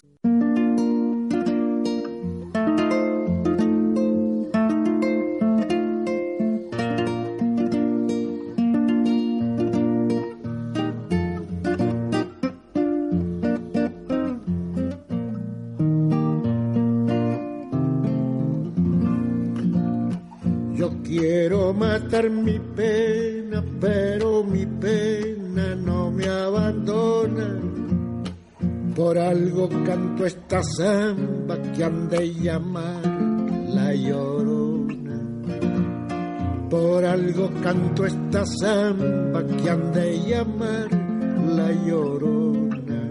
Esta samba que han de llamar la llorona. Por algo canto esta samba que han de llamar la llorona.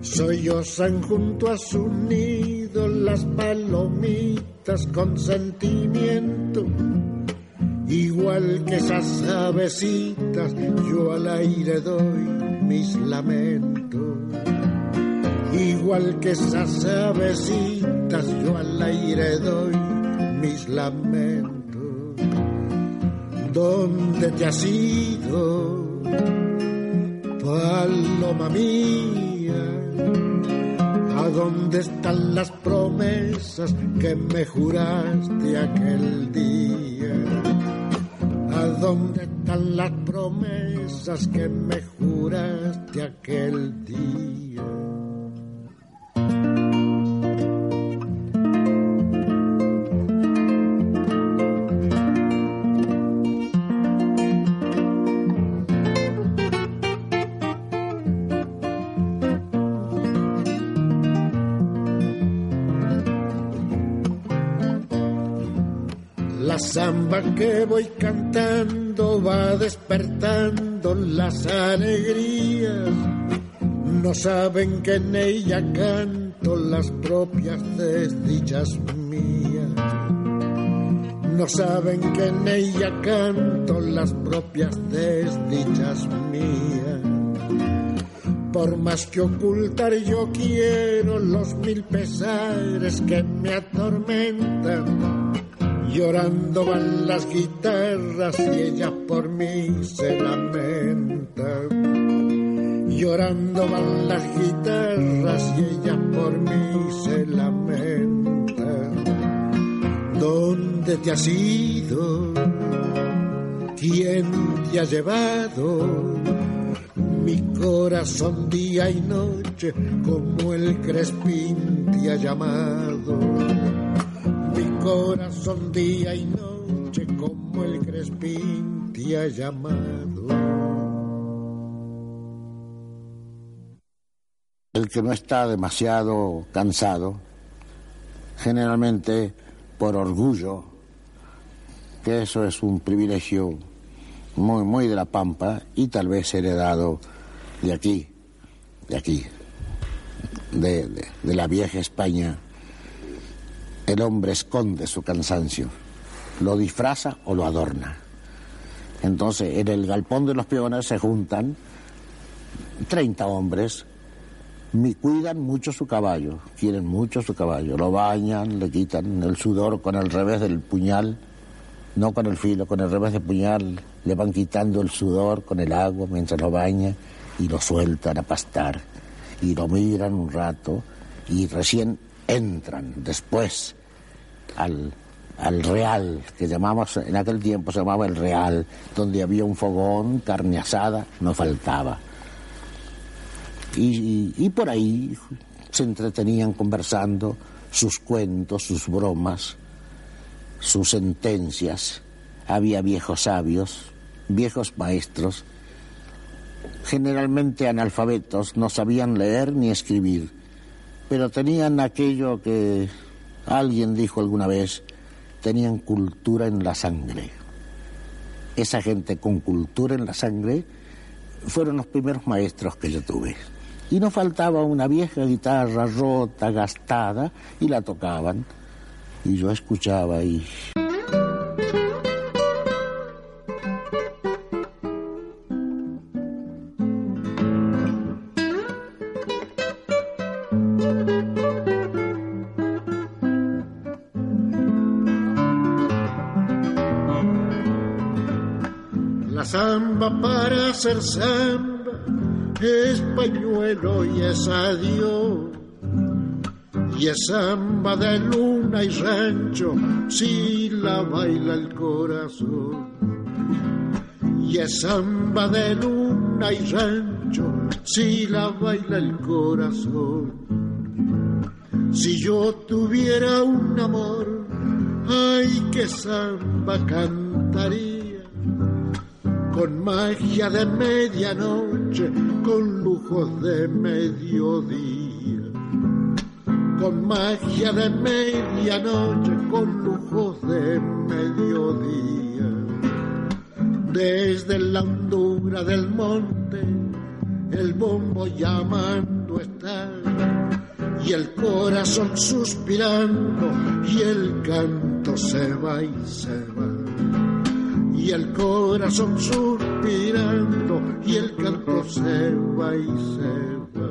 Sollozan junto a su nido las palomitas con sentimiento. Igual que esas avecitas, yo al aire doy mis lamentos. Igual que esas avecitas, yo al aire doy mis lamentos. ¿Dónde te has ido, paloma mía? ¿A dónde están las promesas que me juraste aquel día? ¿A dónde están las promesas que me juraste aquel día? Despertando las alegrías. No saben que en ella canto las propias desdichas mías. No saben que en ella canto las propias desdichas mías. Por más que ocultar yo quiero los mil pesares que me atormentan. Llorando van las guitarras y ella por mí se lamenta. Llorando van las guitarras y ella por mí se lamenta. ¿Dónde te has ido? ¿Quién te ha llevado? Mi corazón día y noche como el crespín te ha llamado. Corazón día y noche como el crespín te ha llamado. El que no está demasiado cansado, generalmente por orgullo, que eso es un privilegio muy, muy de la pampa y tal vez heredado de aquí, de aquí, de, de- de la vieja España. El hombre esconde su cansancio, lo disfraza o lo adorna. Entonces, en el galpón de los peones se juntan 30 hombres, cuidan mucho su caballo, quieren mucho su caballo, lo bañan, le quitan el sudor con el revés del puñal, no con el filo, con el revés del puñal, le van quitando el sudor con el agua mientras lo bañan y lo sueltan a pastar. Y lo miran un rato y recién entran después al, al real, que llamamos, en aquel tiempo se llamaba el real, donde había un fogón, carne asada, no faltaba. Y, y- y por ahí se entretenían conversando sus cuentos, sus bromas, sus sentencias. Había viejos sabios, viejos maestros, generalmente analfabetos, no sabían leer ni escribir, pero tenían aquello que alguien dijo alguna vez, tenían cultura en la sangre. esa gente con cultura en la sangre, fueron los primeros maestros que yo tuve. Y no faltaba una vieja guitarra rota, gastada, y la tocaban. Y yo escuchaba y... samba para hacer samba es pañuelo y es adiós. Y es samba de luna y rancho si la baila el corazón. Y es samba de luna y rancho si la baila el corazón. Si yo tuviera un amor, ay que samba cantaría con magia de medianoche, con lujos de mediodía. Con magia de medianoche, con lujos de mediodía. Desde la hondura del monte, el bombo llamando está, y el corazón suspirando, y el canto se va y se va y el corazón suspirando y el canto se va y se va.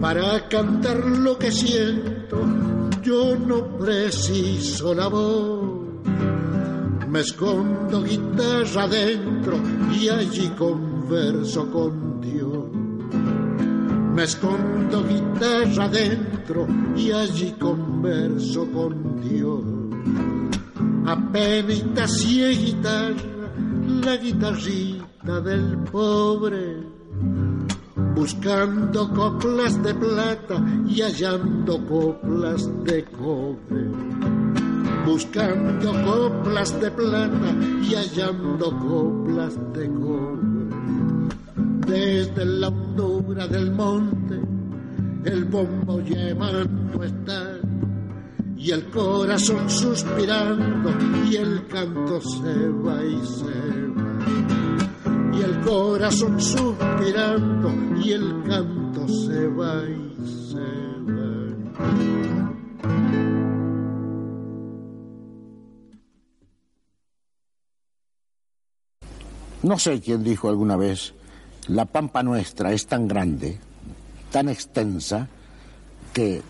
Para cantar lo que siento, yo no preciso la voz. Me escondo guitarra adentro y allí converso con Dios. Me escondo guitarra adentro y allí converso con Dios. Apenas y guitarra, la guitarrita del pobre buscando coplas de plata y hallando coplas de cobre. Buscando coplas de plata y hallando coplas de cobre. Desde la hondura del monte, el bombo llamando está, y el corazón suspirando, y el canto se va y se va y el corazón suspirando y el canto se va y se va. No sé quién dijo alguna vez, la pampa nuestra es tan grande, tan extensa, que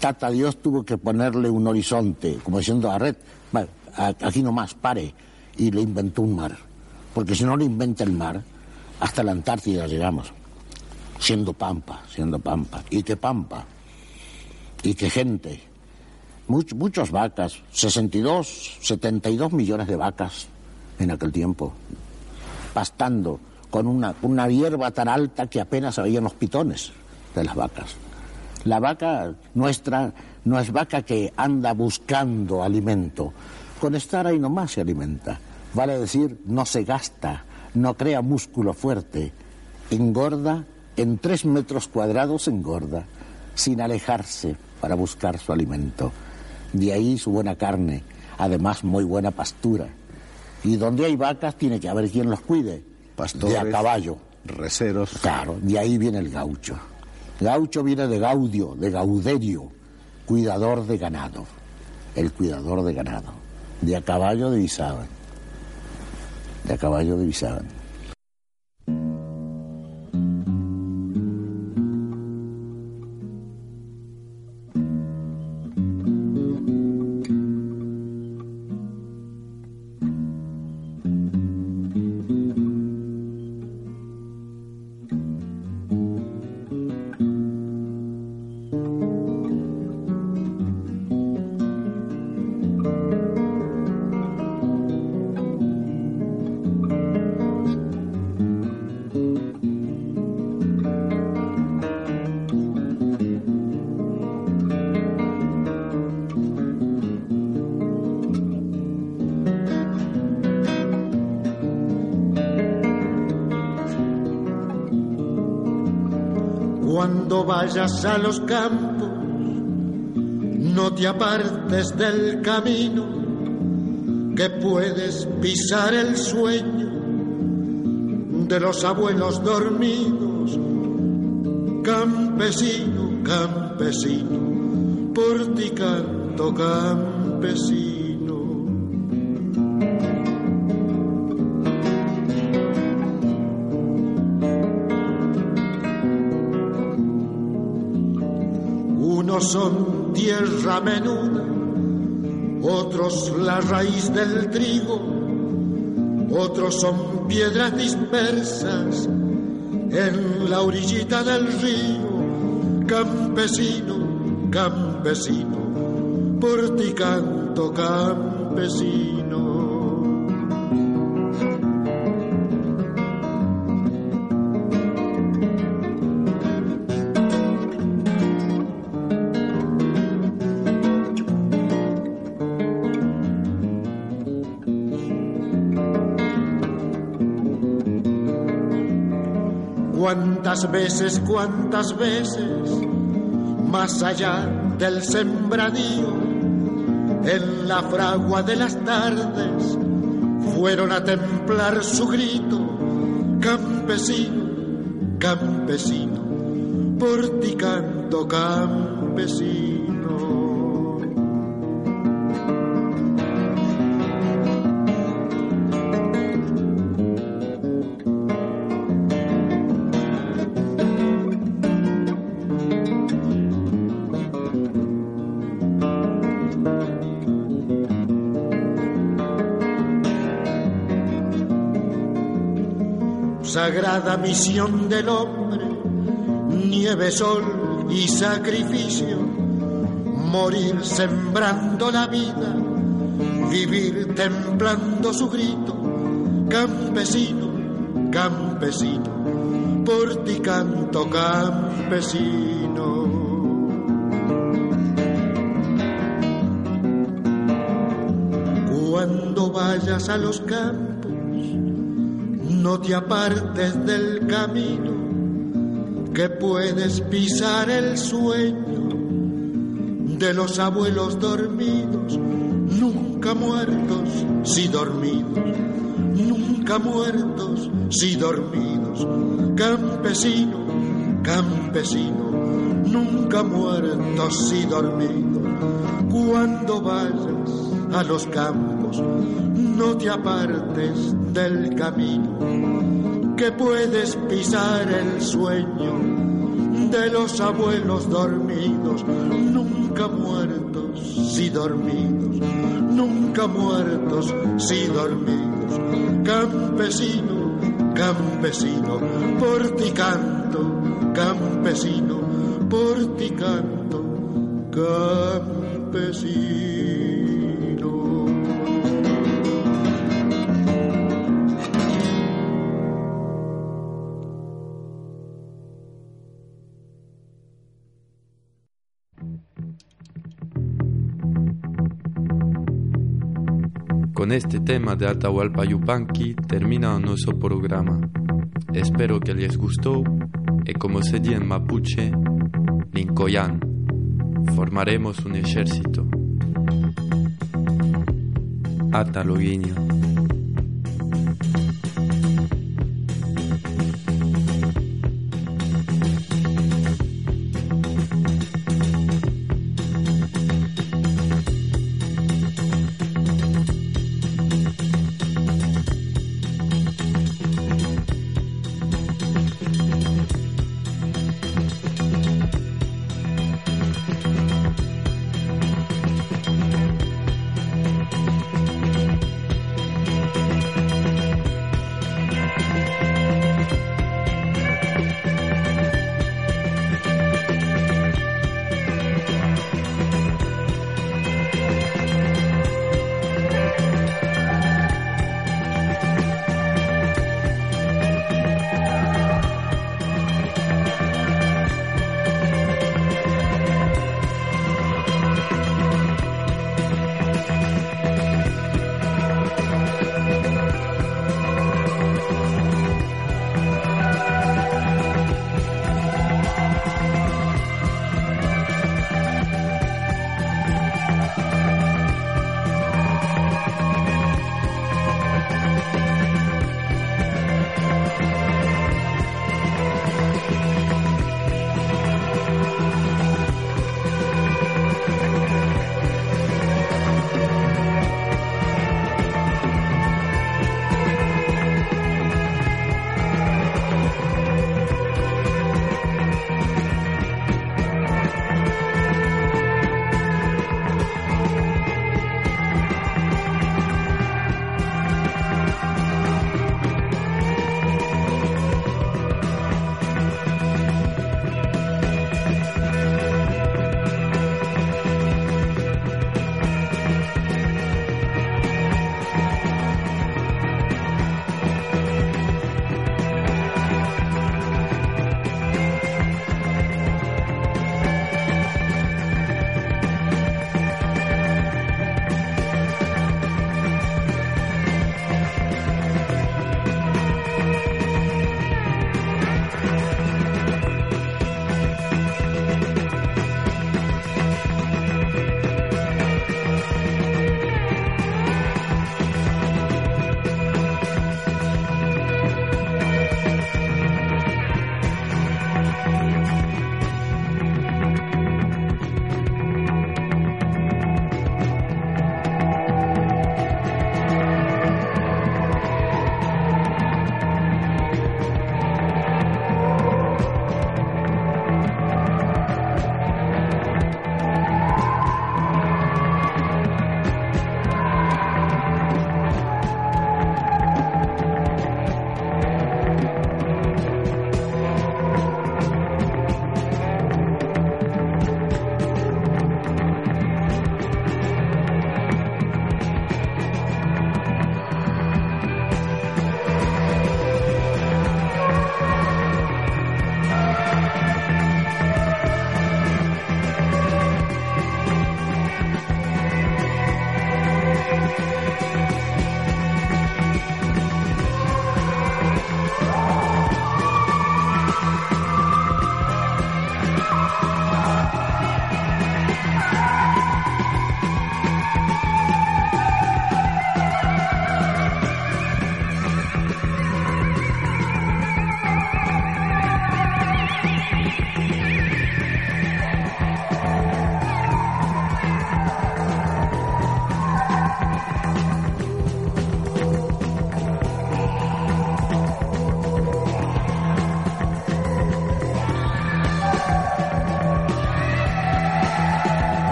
Tata Dios tuvo que ponerle un horizonte, como diciendo a Red, "Va, a- aquí nomás, pare, y le inventó un mar. Porque si no le inventa el mar, hasta la Antártida llegamos, siendo pampa, siendo pampa. Y qué pampa, y qué gente. Much- muchas vacas, 62, 72 millones de vacas en aquel tiempo, pastando con una, una hierba tan alta que apenas habían los pitones de las vacas. La vaca nuestra no es vaca que anda buscando alimento. Con estar ahí nomás se alimenta. Vale decir, no se gasta, no crea músculo fuerte. Engorda, en tres metros cuadrados engorda, sin alejarse para buscar su alimento. De ahí su buena carne, además muy buena pastura. Y donde hay vacas tiene que haber quien los cuide. Pastores, de a caballo. Reseros. Claro, de ahí viene el gaucho. Gaucho viene de gaudio, de gauderio, cuidador de ganado. El cuidador de ganado. De a caballo divisaban. De a caballo. Cuando vayas a los campos, no te apartes del camino, que puedes pisar el sueño de los abuelos dormidos. Campesino, campesino, por ti canto campesino. Son tierra menuda, otros la raíz del trigo, otros son piedras dispersas en la orillita del río. Campesino, campesino, por ti canto campesino. Cuántas veces, cuántas veces, más allá del sembradío, en la fragua de las tardes, fueron a templar su grito, campesino, campesino, por ti canto campesino. Sagrada misión del hombre, nieve, sol y sacrificio, morir sembrando la vida, vivir templando su grito, campesino, campesino, por ti canto campesino. Cuando vayas a los campos, no te apartes del camino, que puedes pisar el sueño de los abuelos dormidos, nunca muertos, si dormidos, nunca muertos, si dormidos, campesino, campesino, nunca muertos, si dormidos, cuando vayas a los campos, no te apartes del camino, que puedes pisar el sueño de los abuelos dormidos, nunca muertos, si dormidos, nunca muertos, si dormidos, campesino, campesino, por ti canto, campesino, por ti canto, campesino. Este tema de Atahualpa Yupanqui termina nuestro programa. Espero que les gustó y como se dice en mapuche, Lincoyan, formaremos un ejército. Hasta luego.